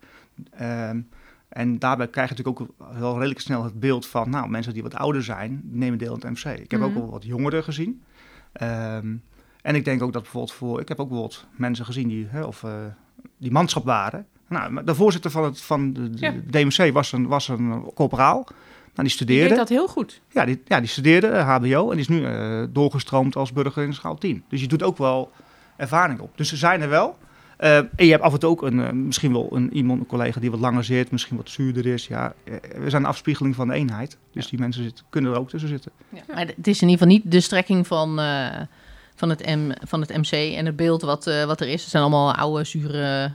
Ehm, en daarbij krijg je natuurlijk ook wel redelijk snel het beeld van, nou, mensen die wat ouder zijn, die nemen deel aan het MC. Ik heb ook Mhm. wel wat jongeren gezien. Ehm, en ik denk ook dat bijvoorbeeld voor, ik heb ook bijvoorbeeld mensen gezien die, hè, of, eh, die manschap waren. Nou, de voorzitter van, het, van de. DMC was een, was een corporaal. Nou, die studeerde. deed dat heel goed. Ja, die, ja, die studeerde eh, HBO en die is nu eh, doorgestroomd als burger in schaal 10. Dus je doet ook wel ervaring op. Dus ze zijn er wel. Eh, en je hebt af en toe ook een, eh, misschien wel een, iemand, een collega die wat langer zit, misschien wat zuurder is. Ja, eh, we zijn een afspiegeling van de eenheid. Dus die mensen zitten, kunnen er ook tussen zitten. Maar het is in ieder geval niet de strekking van, eh, van, het, M, van het MC en het beeld wat, eh, wat er is. Het zijn allemaal oude, zure,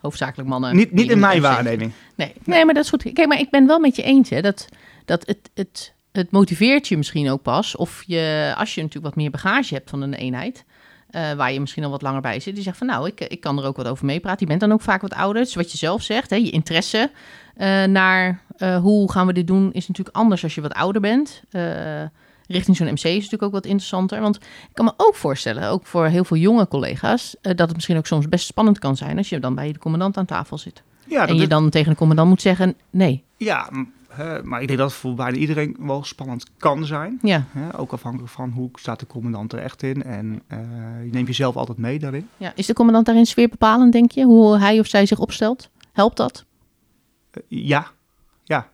hoofdzakelijk mannen. niet niet in mijn waarneming. Nee, nee, maar dat is goed. Kijk, maar ik ben wel met je eens, hè, dat, dat het, het, het motiveert je misschien ook pas. Of je, als je natuurlijk wat meer bagage hebt van een eenheid, eh, waar je misschien al wat langer bij zit, die zegt van nou, ik, ik kan er ook wat over meepraten. Je bent dan ook vaak wat ouder. Dus wat je zelf zegt, hè, je interesse eh, naar eh, hoe gaan we dit doen, is natuurlijk anders als je wat ouder bent. Richting zo'n MC is natuurlijk ook wat interessanter. Want ik kan me ook voorstellen, ook voor heel veel jonge collega's, dat het misschien ook soms best spannend kan zijn als je dan bij de commandant aan tafel zit. Ja, en je is- dan tegen de commandant moet zeggen, nee. ja maar ik denk dat het voor bijna iedereen wel spannend kan zijn. Ja, ook afhankelijk van hoe staat de commandant er echt in. En eh, je neemt jezelf altijd mee daarin. ja. Is de commandant daarin sfeer bepalend, denk je? Hoe hij of zij zich opstelt? Helpt dat? Eh, ja, ja.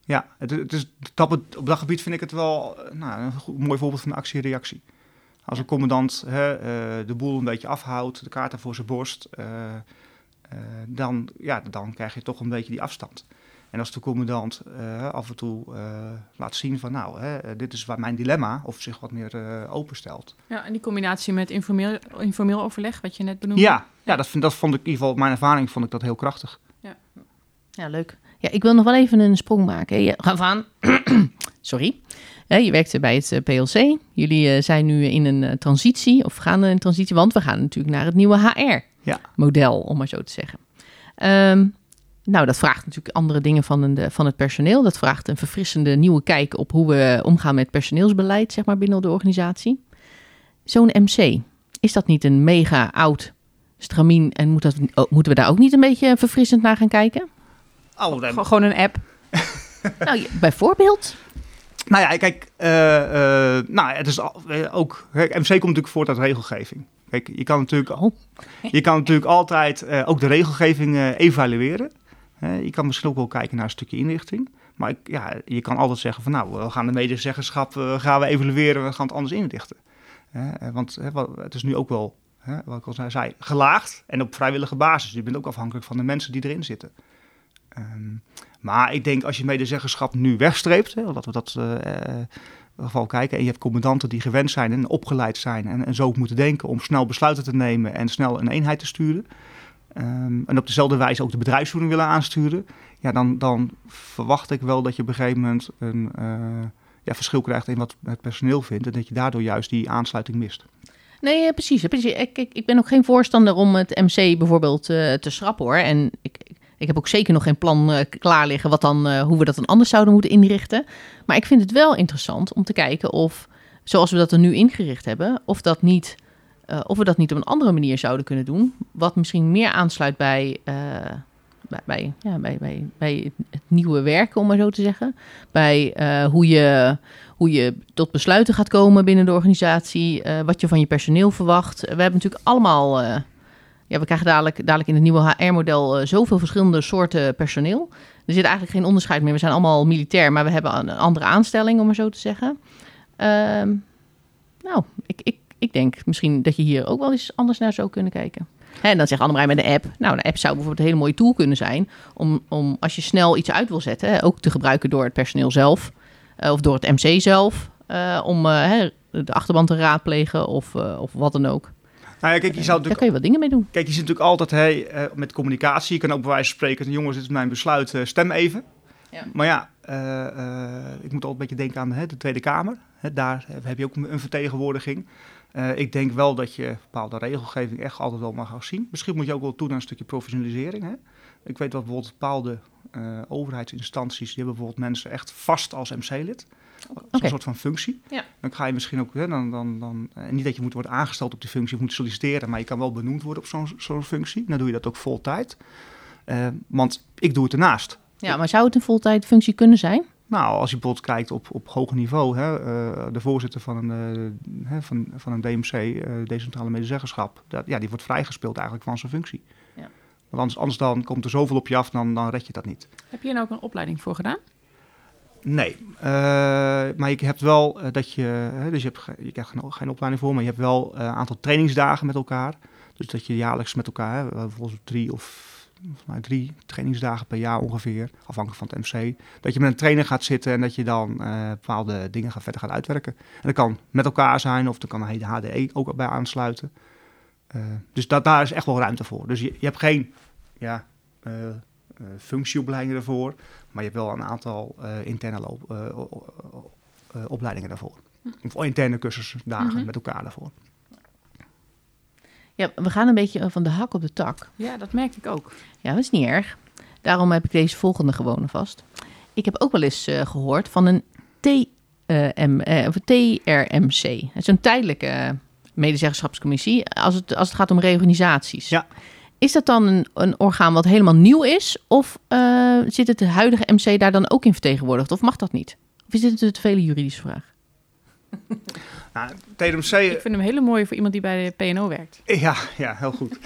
Ja, het, het is, dat, op dat gebied vind ik het wel eh, nou, een goed, mooi voorbeeld van actie-reactie. Als een commandant hè, de boel een beetje afhoudt, de kaarten voor zijn borst, dan, ja, dan krijg je toch een beetje die afstand. En als de commandant eh, af en toe eh, laat zien van nou, hè, eh, dit is waar mijn dilemma, of zich wat meer eh, openstelt. Ja, en die combinatie met informeel, informeel overleg, wat je net benoemde. Ja, ja dat, vind, dat vond ik in ieder geval, mijn ervaring vond ik dat heel krachtig. Ja, leuk. Ja, ik wil nog wel even een sprong maken. Ja, ga sorry. je werkte bij het PLC. Jullie zijn nu in een transitie, of gaan in een transitie, want we gaan natuurlijk naar het nieuwe HR-model, om maar zo te zeggen. Ehm, nou, dat vraagt natuurlijk andere dingen van, de, van het personeel. Dat vraagt een verfrissende nieuwe kijk op hoe we omgaan met personeelsbeleid, zeg maar, binnen de organisatie. Zo'n MC, is dat niet een mega oud stramien en moet dat, oh, moeten we daar ook niet een beetje verfrissend naar gaan kijken? Oh, dan... Gewoon een app. nou, bijvoorbeeld. Nou ja, kijk, uh, nou, het is ook. Kijk, MC komt natuurlijk voort uit regelgeving. Kijk, je kan natuurlijk, oh. je kan natuurlijk altijd uh, ook de regelgeving evalueren. Je kan misschien ook wel kijken naar een stukje inrichting. Maar ja, je kan altijd zeggen van nou, we gaan de medezeggenschap gaan we evalueren, we gaan het anders inrichten. want het is nu ook wel wat ik al zei, gelaagd en op vrijwillige basis. Je bent ook afhankelijk van de mensen die erin zitten. Ehm, maar ik denk als je medezeggenschap nu wegstreept, hè, dat we dat uh, geval kijken, en je hebt commandanten die gewend zijn en opgeleid zijn en, en zo moeten denken om snel besluiten te nemen en snel een eenheid te sturen. Ehm, en op dezelfde wijze ook de bedrijfsvoering willen aansturen, ja, dan, dan verwacht ik wel dat je op een gegeven moment een ja, verschil krijgt in wat het personeel vindt en dat je daardoor juist die aansluiting mist. Nee, eh, precies. precies. Ik, ik, ik ben ook geen voorstander om het MC bijvoorbeeld uh, te schrappen hoor. En ik, ik heb ook zeker nog geen plan klaar liggen wat dan, hoe we dat dan anders zouden moeten inrichten. Maar ik vind het wel interessant om te kijken of, zoals we dat er nu ingericht hebben, of, dat niet, of we dat niet op een andere manier zouden kunnen doen. Wat misschien meer aansluit bij, bij, bij, ja, bij, bij, bij het nieuwe werken, om maar zo te zeggen. Bij hoe je hoe je tot besluiten gaat komen binnen de organisatie, wat je van je personeel verwacht. We hebben natuurlijk allemaal, ja, we krijgen dadelijk, dadelijk in het nieuwe HR-model eh, zoveel verschillende soorten personeel. Er zit eigenlijk geen onderscheid meer. We zijn allemaal militair, maar we hebben een andere aanstelling, om maar zo te zeggen. Ehm, nou, ik, ik, ik denk misschien dat je hier ook wel eens anders naar zou kunnen kijken. En dan zegt Annemarij met de app. Nou, een app zou bijvoorbeeld een hele mooie tool kunnen zijn. Om, om als je snel iets uit wil zetten, ook te gebruiken door het personeel zelf. Eh, of door het MC zelf, eh, om eh, de achterban te raadplegen of, of wat dan ook. Nou ja, kijk, je zou Daar kun je wat dingen mee doen. Kijk, je zit natuurlijk altijd hey, met communicatie. Je kan ook bij wijze van spreken, jongens, dit is mijn besluit, stem even. Ja. Maar ja, ik moet altijd een beetje denken aan de Tweede Kamer. daar heb je ook een vertegenwoordiging. Ik denk wel dat je bepaalde regelgeving echt altijd wel mag zien. Misschien moet je ook wel toe naar een stukje professionalisering. Hè? Ik weet dat bijvoorbeeld bepaalde uh, overheidsinstanties, die hebben bijvoorbeeld mensen echt vast als MC-lid. Okay. Een soort van functie. Ja. Dan ga je misschien ook, hè, dan, dan, dan, eh, niet dat je moet worden aangesteld op die functie of moet solliciteren, maar je kan wel benoemd worden op zo'n zo'n functie. Dan doe je dat ook vol tijd. Uh, want ik doe het ernaast. Ja, maar zou het een voltijd functie kunnen zijn? Nou, als je bijvoorbeeld kijkt op, op hoger niveau, hè, uh, de voorzitter van een, uh, van, van een DMC, uh, decentrale medezeggenschap, dat, ja, die wordt vrijgespeeld eigenlijk van zijn functie. Want anders, anders dan komt er zoveel op je af, dan, dan red je dat niet. Heb je er ook een opleiding voor gedaan? Nee, maar je hebt wel dat je, dus je, hebt, je krijgt geen, geen, opleiding voor, maar je hebt wel een aantal trainingsdagen met elkaar. Dus dat je jaarlijks met elkaar, bijvoorbeeld drie of mij drie trainingsdagen per jaar ongeveer, afhankelijk van het MC, dat je met een trainer gaat zitten en dat je dan bepaalde dingen gaat, verder gaat uitwerken. En dat kan met elkaar zijn of dan kan een HDE ook bij aansluiten. Uh, dus dat, daar is echt wel ruimte voor. Dus je, je hebt geen ja, uh, functieopleidingen ervoor, maar je hebt wel een aantal interne loop, opleidingen daarvoor. Hm. Of interne cursusdagen mm -hmm. met elkaar daarvoor. Ja, we gaan een beetje van de hak op de tak. Ja, dat merk ik ook. Ja, dat is niet erg. Daarom heb ik deze volgende gewoon vast. Ik heb ook wel eens gehoord van een TM, of TRMC. Het is een tijdelijke medezeggenschapscommissie, als het, als het gaat om reorganisaties. Ja. Is dat dan een, een orgaan wat helemaal nieuw is? Of uh, zit het huidige MC daar dan ook in vertegenwoordigd? Of mag dat niet? Of is dit een te vele juridische vraag? Nou, TMC... Ik vind hem hele mooi voor iemand die bij de PNO werkt. Ja, ja heel goed.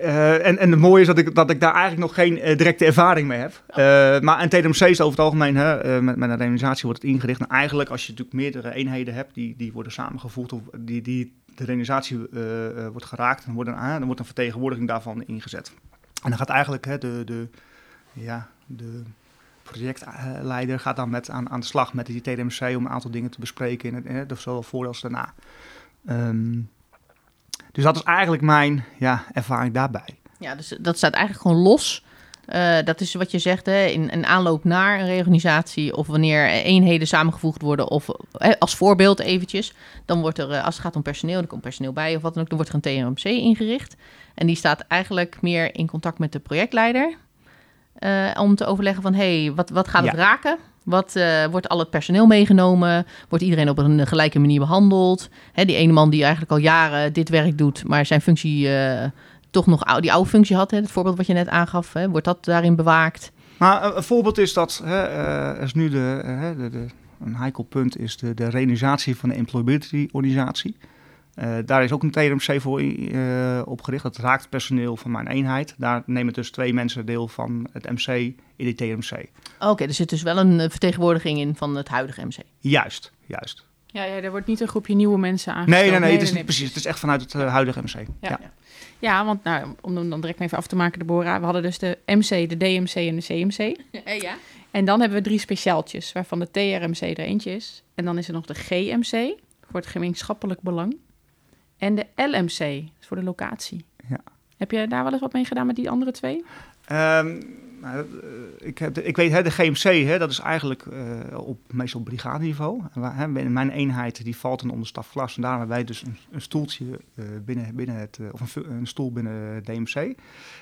Uh, en, en het mooie is dat ik, dat ik daar eigenlijk nog geen uh, directe ervaring mee heb. Uh, maar een TDMC is over het algemeen, hè, met, met een reorganisatie wordt het ingericht. En eigenlijk als je natuurlijk meerdere eenheden hebt die, die worden samengevoegd, of die, die de reorganisatie wordt geraakt, dan wordt, een, dan wordt een vertegenwoordiging daarvan ingezet. En dan gaat eigenlijk hè, de, de, ja, de projectleider gaat dan met, aan, aan de slag met die TDMC om een aantal dingen te bespreken, in het, zowel voor als daarna. Um, dus dat is eigenlijk mijn ja, ervaring daarbij. Ja, dus dat staat eigenlijk gewoon los Eh, dat is wat je zegt, hè, in een aanloop naar een reorganisatie of wanneer eenheden samengevoegd worden of als voorbeeld eventjes, dan wordt er, eh, als het gaat om personeel, dan komt personeel bij of wat dan ook, dan wordt er een TRMC ingericht. En die staat eigenlijk meer in contact met de projectleider eh, om te overleggen van, hé, hey, wat, wat gaat het Ja. raken? Wat eh, wordt al het personeel meegenomen? Wordt iedereen op een gelijke manier behandeld? Hè, die ene man die eigenlijk al jaren dit werk doet, maar zijn functie eh, toch nog ou- die oude functie had, hè, het voorbeeld wat je net aangaf, hè, wordt dat daarin bewaakt? Maar een, voorbeeld is dat, hè, er is nu de, de, de, een heikel punt is de, de reorganisatie van de employability-organisatie. Eh, daar is ook een TRMC voor eh, opgericht. Dat raakt personeel van mijn eenheid. Daar nemen dus twee mensen deel van het MC in die TRMC. Oké, er zit dus wel een eh, vertegenwoordiging in van het huidige MC. Juist, juist. Ja, ja, er wordt niet een groepje nieuwe mensen aangesteld. Nee, nee, nee, het is niet precies. Het is echt vanuit het huidige MC. Ja. Ja. Ja, want nou, om hem dan direct even af te maken, Deborah. We hadden dus de MC, de DMC en de CMC. ja. En dan hebben we drie speciaaltjes, waarvan de TRMC er eentje is. En dan is er nog de GMC, voor het gemeenschappelijk belang. En de LMC, dat is voor de locatie. Ja. Heb je daar wel eens wat mee gedaan met die andere twee? Ehm, nou, eh, ik, heb ik weet, hè, de GMC, hè, dat is eigenlijk eh, op meestal op brigadeniveau. Mijn eenheid die valt dan onder stafklas. En daar hebben wij dus een, stoeltje eh, binnen, binnen het, of een, een stoel binnen DMC.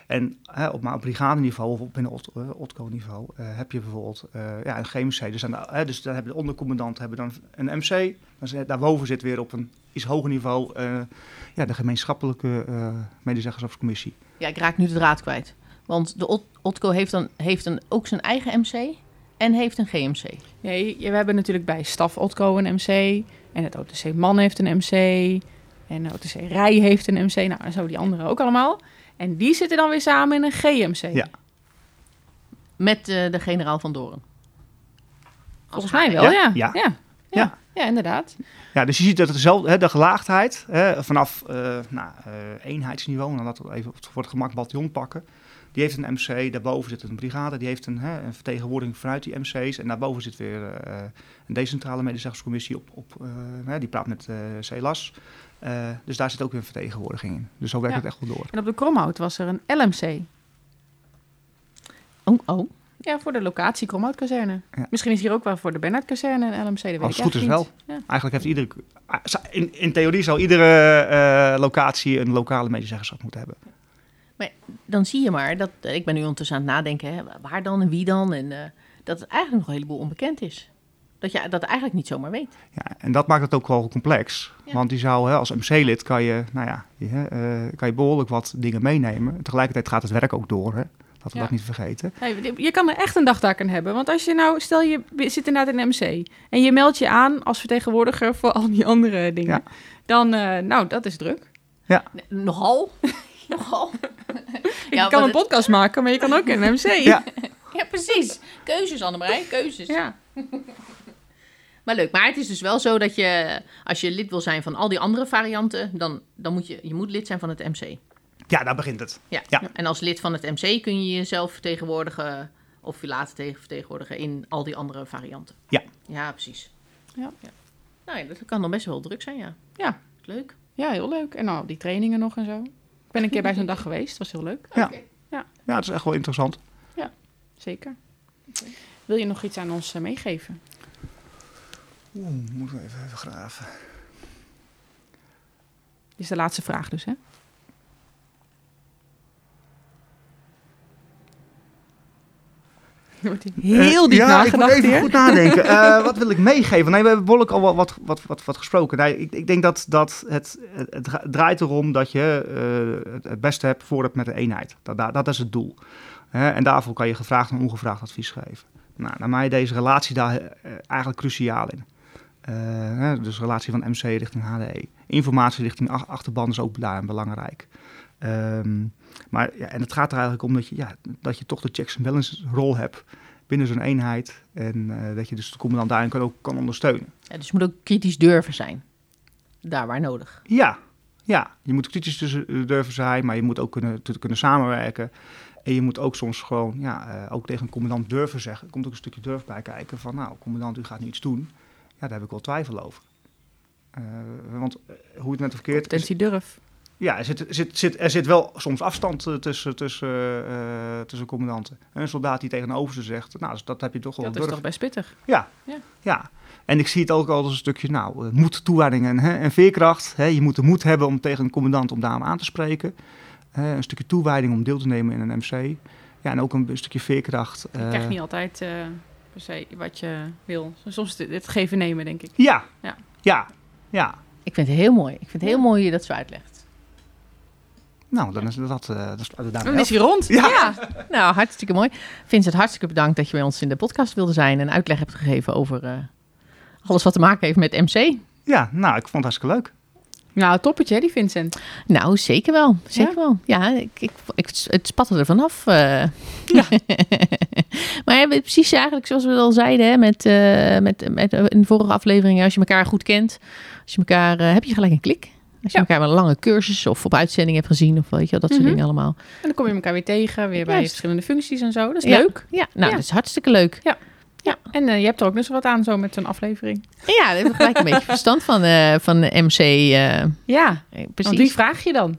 En op, maar brigadeniveau of op binnen Ot- OTCO-niveau heb je bijvoorbeeld ja, een GMC. Dus, aan dus hebben de ondercommandanten hebben dan een MC. Dan daarboven zit weer op een iets hoger niveau ja, de gemeenschappelijke medezeggenschapscommissie. Ja, ik raak nu de draad kwijt. Want de Ot- Otco heeft dan, heeft dan ook zijn eigen MC en heeft een GMC. Nee, we hebben natuurlijk bij Staf Otco een MC. En het OTC Man heeft een MC. En de OTC Rij heeft een MC. Nou, en zo die anderen ook allemaal. En die zitten dan weer samen in een GMC. Ja. Met eh, de generaal van Doren. Volgens mij wel, Ja, ja. ja. Ja, ja. Ja. ja. inderdaad. Ja, dus je ziet dat het zelf, hè, de gelaagdheid hè, vanaf eh, nou, eh, eenheidsniveau, en dan laten we even voor het gemak bataljon pakken. Die heeft een MC, daarboven zit een brigade, die heeft een, hè, een vertegenwoordiging vanuit die MC's. En daarboven zit weer eh, een decentrale medezeggerscommissie op, op eh, hè, die praat met eh CELAS. Eh, dus daar zit ook weer een vertegenwoordiging in. Dus zo werkt Ja. het echt wel door. En op de Kromhout was er een LMC. Oh, oh. Ja, voor de locatie Kromhoutkazerne. Ja. Misschien is hier ook wel voor de Bernhardkazerne een LMC. Dat Als het goed is wel. Ja. Eigenlijk heeft iedere, ah, in, in theorie zou iedere eh, locatie een lokale medezeggenschap moeten hebben. Dan zie je maar dat, eh, ik ben nu ondertussen aan het nadenken, hè, waar dan en wie dan. En eh, dat het eigenlijk nog een heleboel onbekend is. Dat je dat eigenlijk niet zomaar weet. Ja, en dat maakt het ook wel complex. Ja. Want die zou, hè, als MC-lid kan je, nou ja, je, hè, eh, kan je behoorlijk wat dingen meenemen. Tegelijkertijd gaat het werk ook door, hè. Laten we Ja. dat niet vergeten. Nee, je kan er echt een dagtaak aan hebben. Want als je nou, stel je zit inderdaad in een MC. En je meldt je aan als vertegenwoordiger voor al die andere dingen. Ja. Dan, eh, nou, dat is druk. Nee, Nogal. Nogal. je Ja, kan maar een podcast maken, maar je kan ook in een MC. Ja. Ja, precies. Keuzes, Annemarij, keuzes. Ja. Maar leuk. Maar het is dus wel zo dat je, als je lid wil zijn van al die andere varianten, dan, dan moet je, je moet lid zijn van het MC. Ja, daar begint het. Ja. Ja. En als lid van het MC kun je jezelf vertegenwoordigen of je laten tegen vertegenwoordigen in al die andere varianten. Ja. Ja, precies. Ja. Nou ja, dat kan dan best wel druk zijn, ja. Ja. Leuk. ja, heel leuk. En nou, die trainingen nog en zo. Ik ben een keer bij zo'n dag geweest. was heel leuk. Ja. Oké. Ja, het is echt wel interessant. Zeker. Wil je nog iets aan ons eh, meegeven? Oeh, moeten we even, even graven. Dit is de laatste vraag dus, hè? wordt hier heel diep Eh, ja, nagedacht ik moet even hier. goed nadenken. Eh, wat wil ik meegeven? Nee, we hebben behoorlijk al wat, wat, wat, wat, wat gesproken. Nee, ik, ik denk dat, dat het, het, het dra- draait erom dat je eh, het, beste hebt voor het met de eenheid. Dat, dat, dat is het doel. En daarvoor kan je gevraagd en ongevraagd advies geven. Nou, naar mij deze relatie daar eh, eigenlijk cruciaal in. Eh, dus relatie van MC richting HDE. Informatie richting ach- achterban is ook daarin belangrijk. Ehm, maar ja, en het gaat er eigenlijk om dat je, ja, dat je toch de checks en balances rol hebt binnen zo'n eenheid. En eh, dat je dus de commandant daarin kan, ook kan ondersteunen. Ja, dus je moet ook kritisch durven zijn. Daar waar nodig. Ja, ja, je moet kritisch tussen- eh, durven zijn, maar je moet ook kunnen, kunnen samenwerken. En je moet ook soms gewoon, ja, eh, ook tegen een commandant durven zeggen. Er komt ook een stukje durf bij kijken van, nou, commandant, u gaat nu iets doen. Ja, daar heb ik wel twijfel over. Want hoe het net of verkeerd is, Potentie durf. Ja, er zit, er zit, zit, er zit wel soms afstand eh, tussen, tussen, eh, tussen commandanten. En een soldaat die tegenover ze zegt, nou, dus dat heb je toch wel Dat is toch best pittig. Ja. Ja. ja, En ik zie het ook al als een stukje, nou, eh, moed, toewijding en, hè, en veerkracht. Hè. Je moet de moed hebben om tegen een commandant om daarom aan te spreken. Hè, een stukje toewijding om deel te nemen in een MC. Ja, en ook een, stukje veerkracht. Je eh, krijgt niet altijd eh, per se wat je wil. Soms het, het geven nemen, denk ik. Ja, Ja. ja, ja. Ik vind het heel mooi. Ik vind het heel mooi hoe je dat zo uitlegt. Nou, dan is dat, eh daarmee Dan is hij rond. Ja. Nou, hartstikke mooi. Vincent, hartstikke bedankt dat je bij ons in de podcast wilde zijn en uitleg hebt gegeven over eh, alles wat te maken heeft met MC. Ja, nou, ik vond het hartstikke leuk. Nou, toppetje, hè, die Vincent. Nou, zeker wel. Zeker Ja? wel. Ja, ik, ik, ik, het spatte er vanaf. eh. Ja. maar ja, precies eigenlijk zoals we al zeiden hè, met, eh, met, met, in de vorige afleveringen. Als je elkaar goed kent, als je elkaar, eh, heb je gelijk een klik. Als je Ja. elkaar met een lange cursus of op uitzending hebt gezien of weet je wel, dat soort Mhm. dingen allemaal. En dan kom je elkaar weer tegen, weer bij verschillende functies en zo. Dat is Ja. leuk. Ja, nou, Ja. dat is hartstikke leuk. Ja. En eh, je hebt er ook nog eens wat aan zo met zo'n aflevering. Ja, daar heb ik gelijk een beetje verstand van, eh, van de MC. eh, Ja, eh, want precies. wie vraag je dan?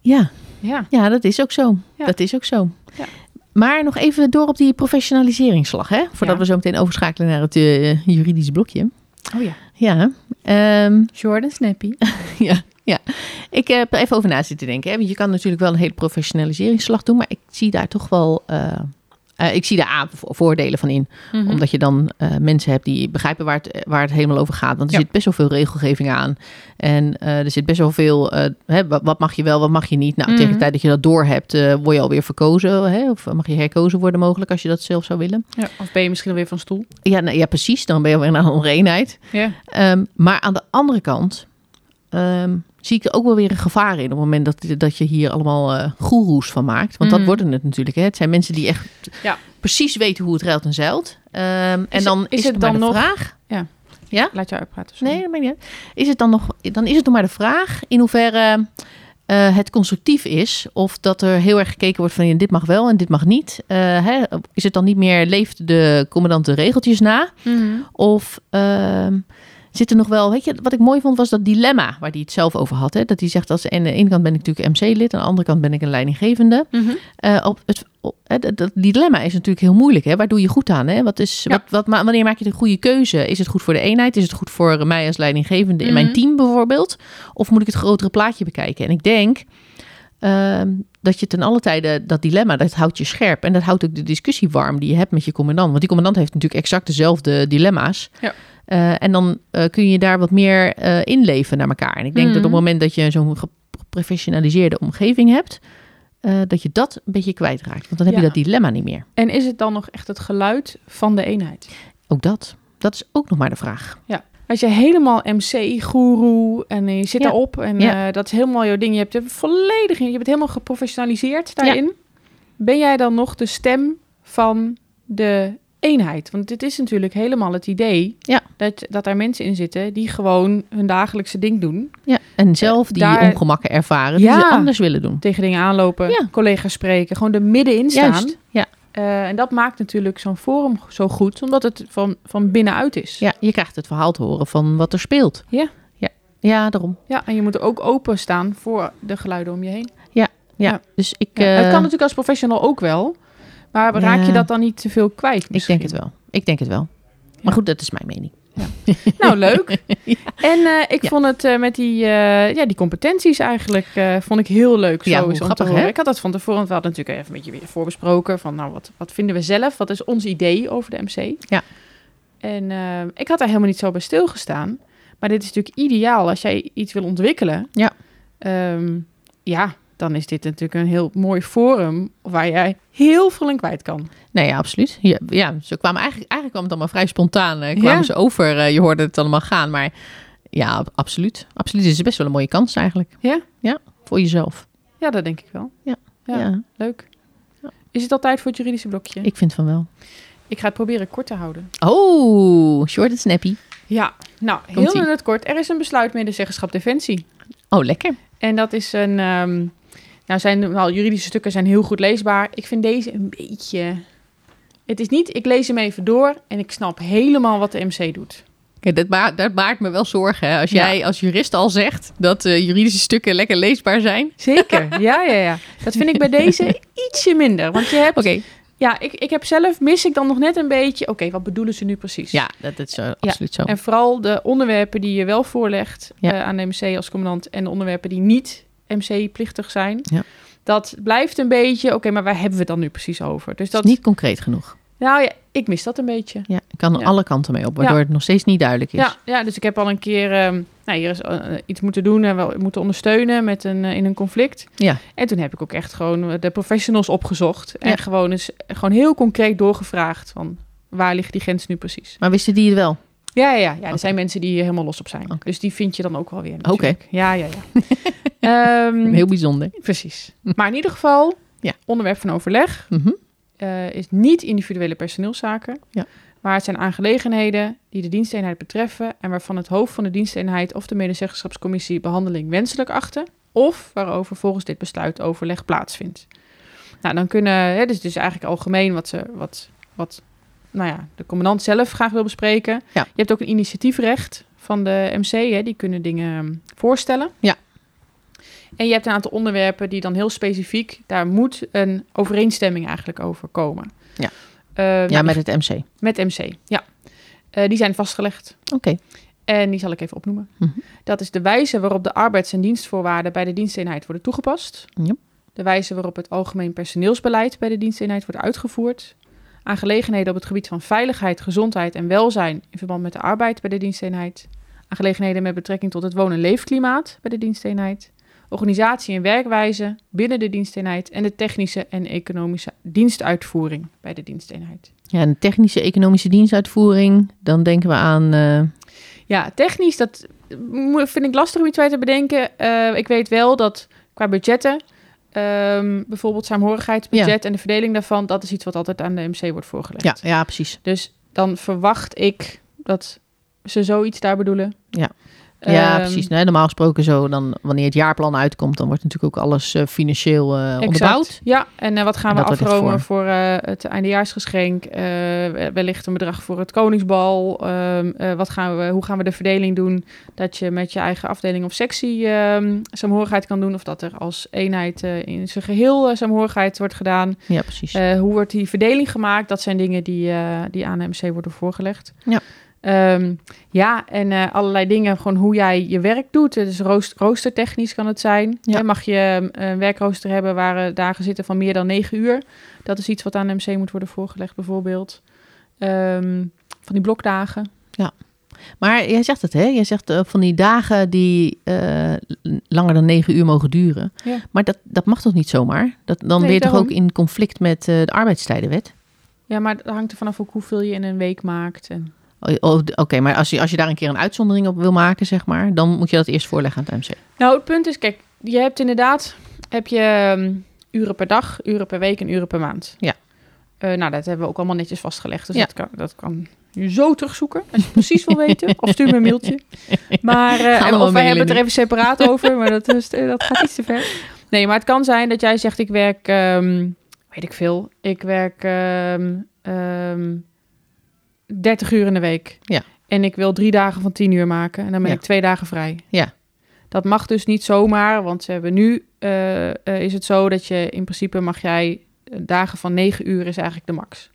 Ja, Ja. ja, dat is ook zo. Ja. Dat is ook zo. Ja. Maar nog even door op die professionaliseringsslag, hè? Voordat Ja. we zo meteen overschakelen naar het juridische blokje. Oh ja. Ja, ehm, Jordan Snappy. ja, ja. Ik heb er even over na zitten denken. Hè? Want je kan natuurlijk wel een hele professionaliseringsslag doen, maar ik zie daar toch wel. eh, eh, ik zie daar voordelen van in. Mhm. Omdat je dan eh, mensen hebt die begrijpen waar het, waar het helemaal over gaat. Want er Ja. zit best wel veel regelgeving aan. En eh, er zit best wel veel, eh, hè, wat, wat mag je wel, wat mag je niet. Nou, tegen Mhm. de tijd dat je dat door hebt, word je alweer verkozen. Hè? Of mag je herkozen worden mogelijk als je dat zelf zou willen. Ja, of ben je misschien alweer van stoel? Ja, nou, ja precies. Dan ben je weer naar een. Ja. Ehm, maar aan de andere kant ehm, zie ik er ook wel weer een gevaar in. Op het moment dat, dat je hier allemaal eh goeroes van maakt. Want dat worden het natuurlijk. Hè? Het zijn mensen die echt Ja. precies weten hoe het ruilt en zeilt. Ehm, en dan is is, het dan de nog- vraag. Laat jou uitpraten. sorry. Nee, dat maakt niet uit. Is het dan nog, dan is het nog maar de vraag in hoeverre eh, het constructief is. Of dat er heel erg gekeken wordt van ja, dit mag wel en dit mag niet. Eh, hè, is het dan niet meer leeft de commandant de regeltjes na? Mhm. Of ehm, zit er nog wel, weet je, wat ik mooi vond was dat dilemma waar hij het zelf over had. Hè? Dat hij zegt, als aan de ene kant ben ik natuurlijk MC-lid, aan de andere kant ben ik een leidinggevende. Mhm. Eh, op het, op, hè, dat, dat dilemma is natuurlijk heel moeilijk. Hè? Waar doe je goed aan? Hè? Wat is, Ja. wat, wat, ma- wanneer maak je de goede keuze? Is het goed voor de eenheid? Is het goed voor mij als leidinggevende in mijn Mhm. team bijvoorbeeld? Of moet ik het grotere plaatje bekijken? En ik denk ehm, dat je ten alle tijde dat dilemma, dat houdt je scherp. En dat houdt ook de discussie warm die je hebt met je commandant. Want die commandant heeft natuurlijk exact dezelfde dilemma's. Ja. Eh, en dan eh, kun je daar wat meer eh inleven naar elkaar. En ik denk Mhm. dat op het moment dat je zo'n geprofessionaliseerde omgeving hebt, dat je dat een beetje kwijtraakt. Want dan heb je Ja. dat dilemma niet meer. En is het dan nog echt het geluid van de eenheid? Ook dat. Dat is ook nog maar de vraag. Als je helemaal MC-goeroe en je zit daarop en eh, dat is helemaal jouw ding. Je hebt er volledig in, je bent helemaal geprofessionaliseerd daarin. Ben jij dan nog de stem van de eenheid? Want dit is natuurlijk helemaal het idee Ja. dat, dat er mensen in zitten die gewoon hun dagelijkse ding doen. Ja. En zelf die daar- ongemakken ervaren die Ja. ze anders willen doen. Tegen dingen aanlopen, Ja. collega's spreken, gewoon er middenin staan. Juist. Ja. Eh, en dat maakt natuurlijk zo'n forum zo goed, omdat het van, van binnenuit is. ja, je krijgt het verhaal te horen van wat er speelt. Ja. Ja, ja daarom. Ja, en je moet er ook openstaan voor de geluiden om je heen. Ja. Ja. Dus ik, Ja, eh, het kan natuurlijk als professional ook wel. Maar raak je dat dan niet te veel kwijt? ik denk het wel. Ik denk het wel. Maar goed, dat is mijn mening. Nou, leuk. En eh, ik Ja. vond het eh, met die, eh, ja, die competenties eigenlijk vond ik heel leuk. Ja, zo om grappig, te horen. hè? Ik had dat van tevoren, we hadden natuurlijk even een beetje weer voorbesproken. Van nou, wat, wat vinden we zelf? Wat is ons idee over de MC? Ja. En ik had daar helemaal niet zo bij stilgestaan. Maar dit is natuurlijk ideaal als jij iets wil ontwikkelen. Ja. Ehm, ja, dan is dit natuurlijk een heel mooi forum waar jij heel veel in kwijt kan. Nee, ja, absoluut. Ja, ja, ze kwamen eigenlijk, eigenlijk kwam het allemaal vrij spontaan. eh, kwamen Ja. ze over, eh, je hoorde het allemaal gaan. Maar ja, ab- absoluut. Absoluut. Het is best wel een mooie kans eigenlijk. Ja? Ja, voor jezelf. Ja, dat denk ik wel. Ja. Ja, Ja, leuk. Is het al tijd voor het juridische blokje? Ik, ik vind van wel. ga het proberen kort te houden. Oh, short en snappy. Ja, nou, heel in het kort. Er is een besluit medezeggenschap defensie. Oh, lekker. En dat is een... ehm, nou, zijn, wel, juridische stukken zijn heel goed leesbaar. Ik vind deze een beetje... Het is niet, ik lees hem even door en ik snap helemaal wat de MC doet. Ja, dat, ma dat maakt me wel zorgen. Hè? Als Ja. jij als jurist al zegt dat eh, juridische stukken lekker leesbaar zijn. Zeker, ja, ja, ja. Dat vind ik bij deze ietsje minder. Want je hebt, ja, ik, ik heb zelf, mis ik dan nog net een beetje, oké, wat bedoelen ze nu precies? Ja, dat, dat is eh, absoluut zo. En vooral de onderwerpen die je wel voorlegt eh, aan de MC als commandant en de onderwerpen die niet MC-plichtig zijn. Ja. Dat blijft een beetje, oké, maar waar hebben we het dan nu precies over? Dus Dat is niet concreet genoeg. nou ja, ik mis dat een beetje. Ja, ik kan Ja. alle kanten mee op, waardoor Ja. het nog steeds niet duidelijk is. Ja, ja, dus ik heb al een keer ehm, nou, hier is, eh, iets moeten doen en wel moeten ondersteunen met een, eh, in een conflict. Ja. En toen heb ik ook echt gewoon eh, de professionals opgezocht. En gewoon, eens, gewoon heel concreet doorgevraagd van waar ligt die grens nu precies? Maar wisten die het wel? Ja, ja, ja. ja er zijn mensen die hier helemaal los op zijn. Dus die vind je dan ook wel weer Oké. Ja, ja, ja. Ehm, Heel bijzonder. Precies. Maar in ieder geval, Ja. onderwerp van overleg Mhm. eh, is niet individuele personeelszaken. Ja. Maar het zijn aangelegenheden die de diensteenheid betreffen en waarvan het hoofd van de diensteenheid of de medezeggenschapscommissie behandeling wenselijk achten. Of waarover volgens dit besluit overleg plaatsvindt. Nou, dan kunnen, hè, dus het is eigenlijk algemeen wat, ze, wat, wat nou ja, de commandant zelf graag wil bespreken. Ja. Je hebt ook een initiatiefrecht van de MC, hè, die kunnen dingen ehm, voorstellen. Ja. En je hebt een aantal onderwerpen die dan heel specifiek, daar moet een overeenstemming eigenlijk over komen. Ja. Eh, nou, Ja, met het MC. met MC, ja. Eh, die zijn vastgelegd. Oké. En die zal ik even opnoemen. Mhm. Dat is de wijze waarop de arbeids- en dienstvoorwaarden bij de diensteenheid worden toegepast. Ja. De wijze waarop het algemeen personeelsbeleid bij de diensteenheid wordt uitgevoerd. Aangelegenheden op het gebied van veiligheid, gezondheid en welzijn in verband met de arbeid bij de diensteenheid. Aangelegenheden met betrekking tot het woon- en leefklimaat bij de diensteenheid. Organisatie en werkwijze binnen de diensteenheid. En de technische en economische dienstuitvoering bij de diensteenheid. Ja, een technische economische dienstuitvoering. Dan denken we aan... eh, Ja, technisch, dat vind ik lastig om iets bij te bedenken. Eh, ik weet wel dat qua budgetten, ehm, bijvoorbeeld saamhorigheidsbudget en de verdeling daarvan, dat is iets wat altijd aan de MC wordt voorgelegd. ja, ja, precies. Dus dan verwacht ik dat ze zoiets daar bedoelen. Ja. Ja, Ehm, precies. Nee, normaal gesproken zo, dan, wanneer het jaarplan uitkomt, dan wordt natuurlijk ook alles eh, financieel Exact. onderbouwd. Ja, en eh, wat gaan En we afromen voor. voor, het eindejaarsgeschenk? Wellicht een bedrag voor het Koningsbal. Ehm, eh, wat gaan we, hoe gaan we de verdeling doen? Dat je met je eigen afdeling of sectie ehm saamhorigheid kan doen. Of dat er als eenheid in zijn geheel eh, saamhorigheid wordt gedaan. Ja, precies. Hoe wordt die verdeling gemaakt? Dat zijn dingen die, die aan de MC worden voorgelegd. Ja. Ehm, ja, en eh, allerlei dingen, gewoon hoe jij je werk doet. Dus roost, roostertechnisch kan het zijn. Ja. Mag je eh, een werkrooster hebben waar eh, dagen zitten van meer dan negen uur? Dat is iets wat aan de MC moet worden voorgelegd, bijvoorbeeld. Ehm, van die blokdagen. Maar jij zegt het, hè? Jij zegt eh, van die dagen die langer dan negen uur mogen duren. Ja. Maar dat, dat mag toch niet zomaar? Dat, dan Nee, ben je toch ook in conflict met de arbeidstijdenwet? Ja, maar dat hangt er vanaf ook hoeveel je in een week maakt. En... Oh, oh, Oké, maar als je, als je daar een keer een uitzondering op wil maken, zeg maar, dan moet je dat eerst voorleggen aan het MC. Nou, het punt is, kijk, je hebt inderdaad heb je, ehm, uren per dag, uren per week en uren per maand. Ja. Eh, nou, dat hebben we ook allemaal netjes vastgelegd. Dus Ja. dat, kan, dat kan je zo terugzoeken, als je precies wil weten. Of stuur me een mailtje. Maar, we en- of wij hebben het er even separaat over, maar dat, is, eh, dat gaat iets te ver. Nee, maar het kan zijn dat jij zegt, ik werk, ehm, weet ik veel, ik werk ehm, 30 uur in de week. Ja. En ik wil drie dagen van 10 uur maken en dan ben Ja. ik twee dagen vrij. Ja. Dat mag dus niet zomaar, want ze hebben nu eh, eh, is het zo dat je in principe mag jij eh, dagen van 9 uur is eigenlijk de max.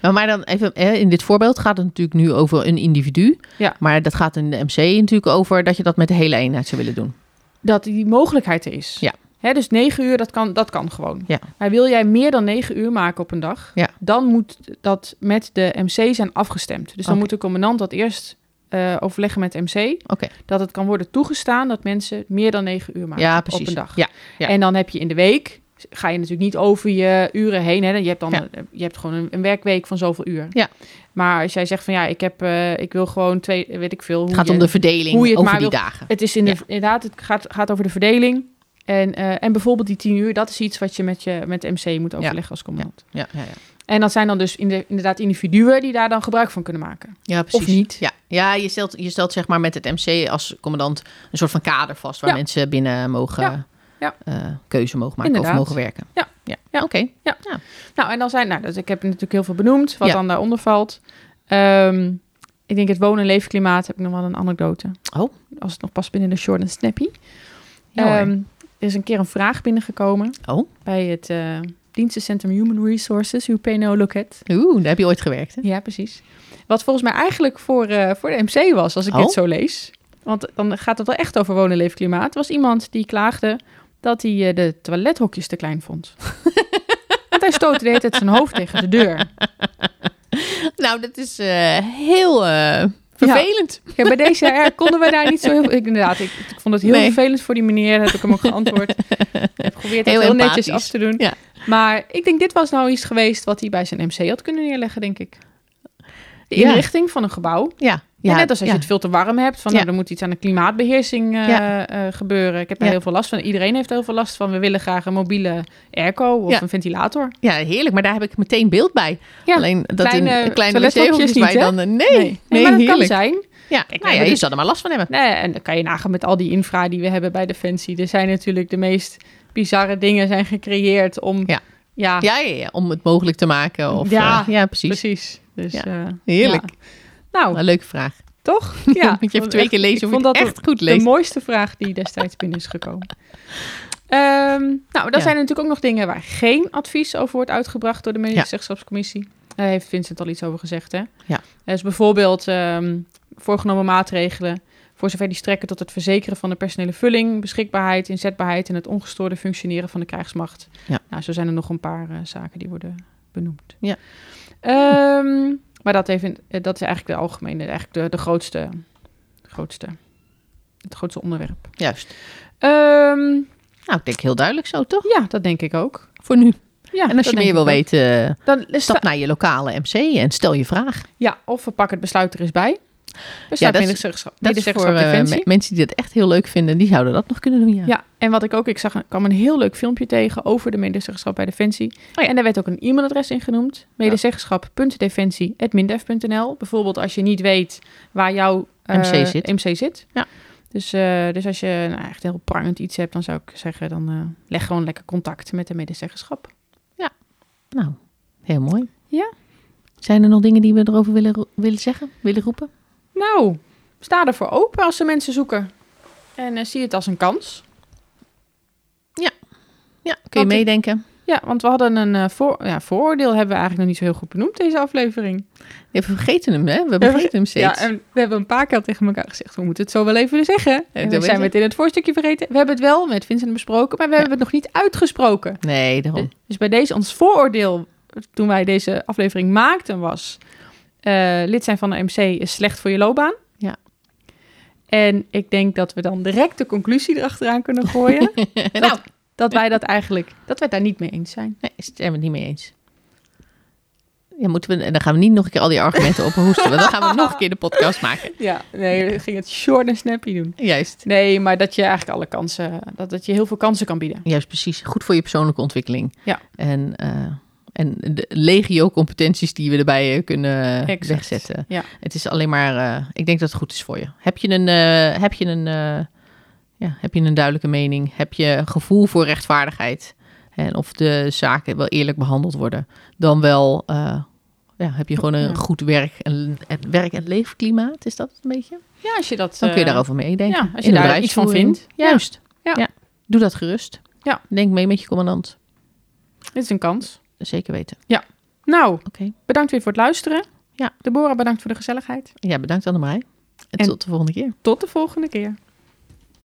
Maar, maar dan even, in dit voorbeeld gaat het natuurlijk nu over een individu. Ja. Maar dat gaat in de MC natuurlijk over dat je dat met de hele eenheid zou willen doen. Dat die mogelijkheid er is. Ja. Hè, dus 9 uur, dat kan, dat kan gewoon. Ja. Maar wil jij meer dan 9 uur maken op een dag, Ja. dan moet dat met de MC zijn afgestemd. Dus dan moet de commandant dat eerst eh, overleggen met MC. Dat het kan worden toegestaan dat mensen meer dan 9 uur maken Ja, op een dag. Ja, ja. En dan heb je in de week, ga je natuurlijk niet over je uren heen. Hè? Je hebt dan Ja. je hebt gewoon een, een werkweek van zoveel uur. Ja. Maar als jij zegt van ja, ik, heb, eh, ik wil gewoon twee, weet ik veel. Het hoe gaat je- om de verdeling hoe je het over maar die wil- dagen. Het is in de, inderdaad, het gaat, gaat over de verdeling. En, eh, en bijvoorbeeld die tien uur, dat is iets wat je met, je, met de MC moet overleggen als commandant. Ja, ja, ja. En dat zijn dan dus in de, inderdaad individuen die daar dan gebruik van kunnen maken. ja precies. Of niet. Ja, ja je, stelt, je stelt zeg maar met het MC als commandant een soort van kader vast waar Ja. mensen binnen mogen Ja. Ja. eh, keuze mogen maken Inderdaad. of mogen werken. Ja. ja. Ja. oké. Nou, en dan zijn, nou, dus ik heb natuurlijk heel veel benoemd wat Ja. dan daaronder valt. Ehm, ik denk het wonen- en leefklimaat heb ik nog wel een anekdote. Oh. Als het nog past binnen de short en snappy. Ja. Er is een keer een vraag binnengekomen oh, bij het eh dienstencentrum Human Resources, UPNO Loket. oeh, daar heb je ooit gewerkt, hè? Ja, precies. Wat volgens mij eigenlijk voor, eh, voor de MC was, als ik Oh. dit zo lees. Want dan gaat het wel echt over wonen, leefklimaat. Er was iemand die klaagde dat hij eh, de toilethokjes te klein vond. Want hij stootte de hele tijd zijn hoofd tegen de deur. Nou, dat is heel vervelend. Ja, bij deze konden we daar niet zo heel... Ik, inderdaad, ik, ik vond het heel Nee. vervelend voor die meneer. Heb ik hem ook geantwoord. Ik heb geprobeerd het Heel heel, netjes af te doen. Ja. Maar ik denk, dit was nou iets geweest wat hij bij zijn MC had kunnen neerleggen, denk ik. De inrichting van een gebouw. Ja, Ja, ja net als als ja. je het veel te warm hebt. Van, nou, er moet iets aan de klimaatbeheersing eh, Ja. eh, gebeuren. Ik heb daar heel veel last van. Iedereen heeft er heel veel last van. We willen graag een mobiele airco of een ventilator. Ja, heerlijk. Maar daar heb ik meteen beeld bij. Alleen dat kleine in kleine wc-hokjes niet, dan... eh, Nee, nee, nee, maar dat kan zijn. Ja, Kijk, nou ja, we- je zal er maar last van hebben. Nee, en dan kan je nagaan met al die infra die we hebben bij Defensie. Er zijn natuurlijk de meest bizarre dingen zijn gecreëerd om... Ja. Ja, Ja, ja, ja, om het mogelijk te maken. Of, Ja, ja precies. precies. Dus, Ja. Heerlijk. Nou, Een leuke vraag. toch? Ja, moet je even twee echt- keer lezen ik vond dat echt goed de leest. mooiste vraag die destijds binnen is gekomen. Ehm, nou, dan Ja. zijn er natuurlijk ook nog dingen waar geen advies over wordt uitgebracht door de medezeggenschapscommissie. Daar heeft Vincent al iets over gezegd, hè? Ja. Dus bijvoorbeeld ehm, voorgenomen maatregelen voor zover die strekken tot het verzekeren van de personele vulling, beschikbaarheid, inzetbaarheid en het ongestoorde functioneren van de krijgsmacht. Ja. Nou, zo zijn er nog een paar eh, zaken die worden benoemd. Ja. Ehm, maar dat, even, eh, dat is eigenlijk de algemene, eigenlijk de, de grootste, grootste, het grootste onderwerp. Juist. Ehm, Nou, ik denk heel duidelijk zo, toch? ja, dat denk ik ook. Voor nu. Ja, en als je meer wil ook. weten, dan stap naar je lokale MC en stel je vraag. Ja, of we pakken het besluit er eens bij. Dat is- medezeggenschap, Dat is medezeggenschap voor eh, mensen die dat echt heel leuk vinden, die zouden dat nog kunnen doen, ja. Ja, en wat ik ook, ik zag, kwam een heel leuk filmpje tegen over de medezeggenschap bij Defensie. Oh ja. En daar werd ook een e-mailadres in genoemd. Medezeggenschap.defensie.mindef.nl Bijvoorbeeld als je niet weet waar jouw eh, MC zit. MC zit. Ja. Dus, eh, dus als je nou, echt heel prangend iets hebt, dan zou ik zeggen, dan leg gewoon lekker contact met de medezeggenschap. Nou, heel mooi. Ja. Zijn er nog dingen die we erover willen, willen zeggen, willen roepen? Nou, sta ervoor open als ze mensen zoeken. En eh, zie het als een kans. Ja, kun je meedenken? Ja, want we hadden een voor, ja, vooroordeel, hebben we eigenlijk nog niet zo heel goed benoemd, deze aflevering. We vergeten hem, hè? We vergeten hem steeds. Ja, en we hebben een paar keer tegen elkaar gezegd, we moeten het zo wel even zeggen. En we zijn we het in het voorstukje vergeten. We hebben het wel met Vincent besproken, maar we hebben het nog niet uitgesproken. Nee, daarom. Dus bij deze, ons vooroordeel, toen wij deze aflevering maakten, was... eh, lid zijn van de MC is slecht voor je loopbaan. Ja. En ik denk dat we dan direct de conclusie erachteraan kunnen gooien. nou, dat wij dat eigenlijk, dat wij het daar niet mee eens zijn. nee, is- het niet mee eens. Ja, moeten we, en dan gaan we niet nog een keer al die argumenten ophoesten. want dan gaan we nog een keer de podcast maken. Ja, nee, we gingen het short en snappy doen. Juist. Nee, maar dat je eigenlijk alle kansen, dat het je heel veel kansen kan bieden. Juist, precies. Goed voor je persoonlijke ontwikkeling. Ja. En, eh, en de legio-competenties die we erbij eh, kunnen Exact. wegzetten. Ja. Het is alleen maar, eh, ik denk dat het goed is voor je. Heb je een, eh, heb je een, ja, heb je een duidelijke mening? Heb je een gevoel voor rechtvaardigheid? En of de zaken wel eerlijk behandeld worden? Dan wel, ja, heb je gewoon een Ja. goed werk en, werk- en leefklimaat? Is dat een beetje? Ja, als je dat... Dan kun je daarover meedenken. ja, als je daar iets van vindt. Juist. Ja. Ja. Doe dat gerust. Ja. Denk mee met je commandant. Dit is een kans. Zeker weten. Nou, Oké. bedankt weer voor het luisteren. Ja. Deborah, bedankt voor de gezelligheid. Ja, bedankt Annemarij. En, En- tot de volgende keer. Tot de volgende keer.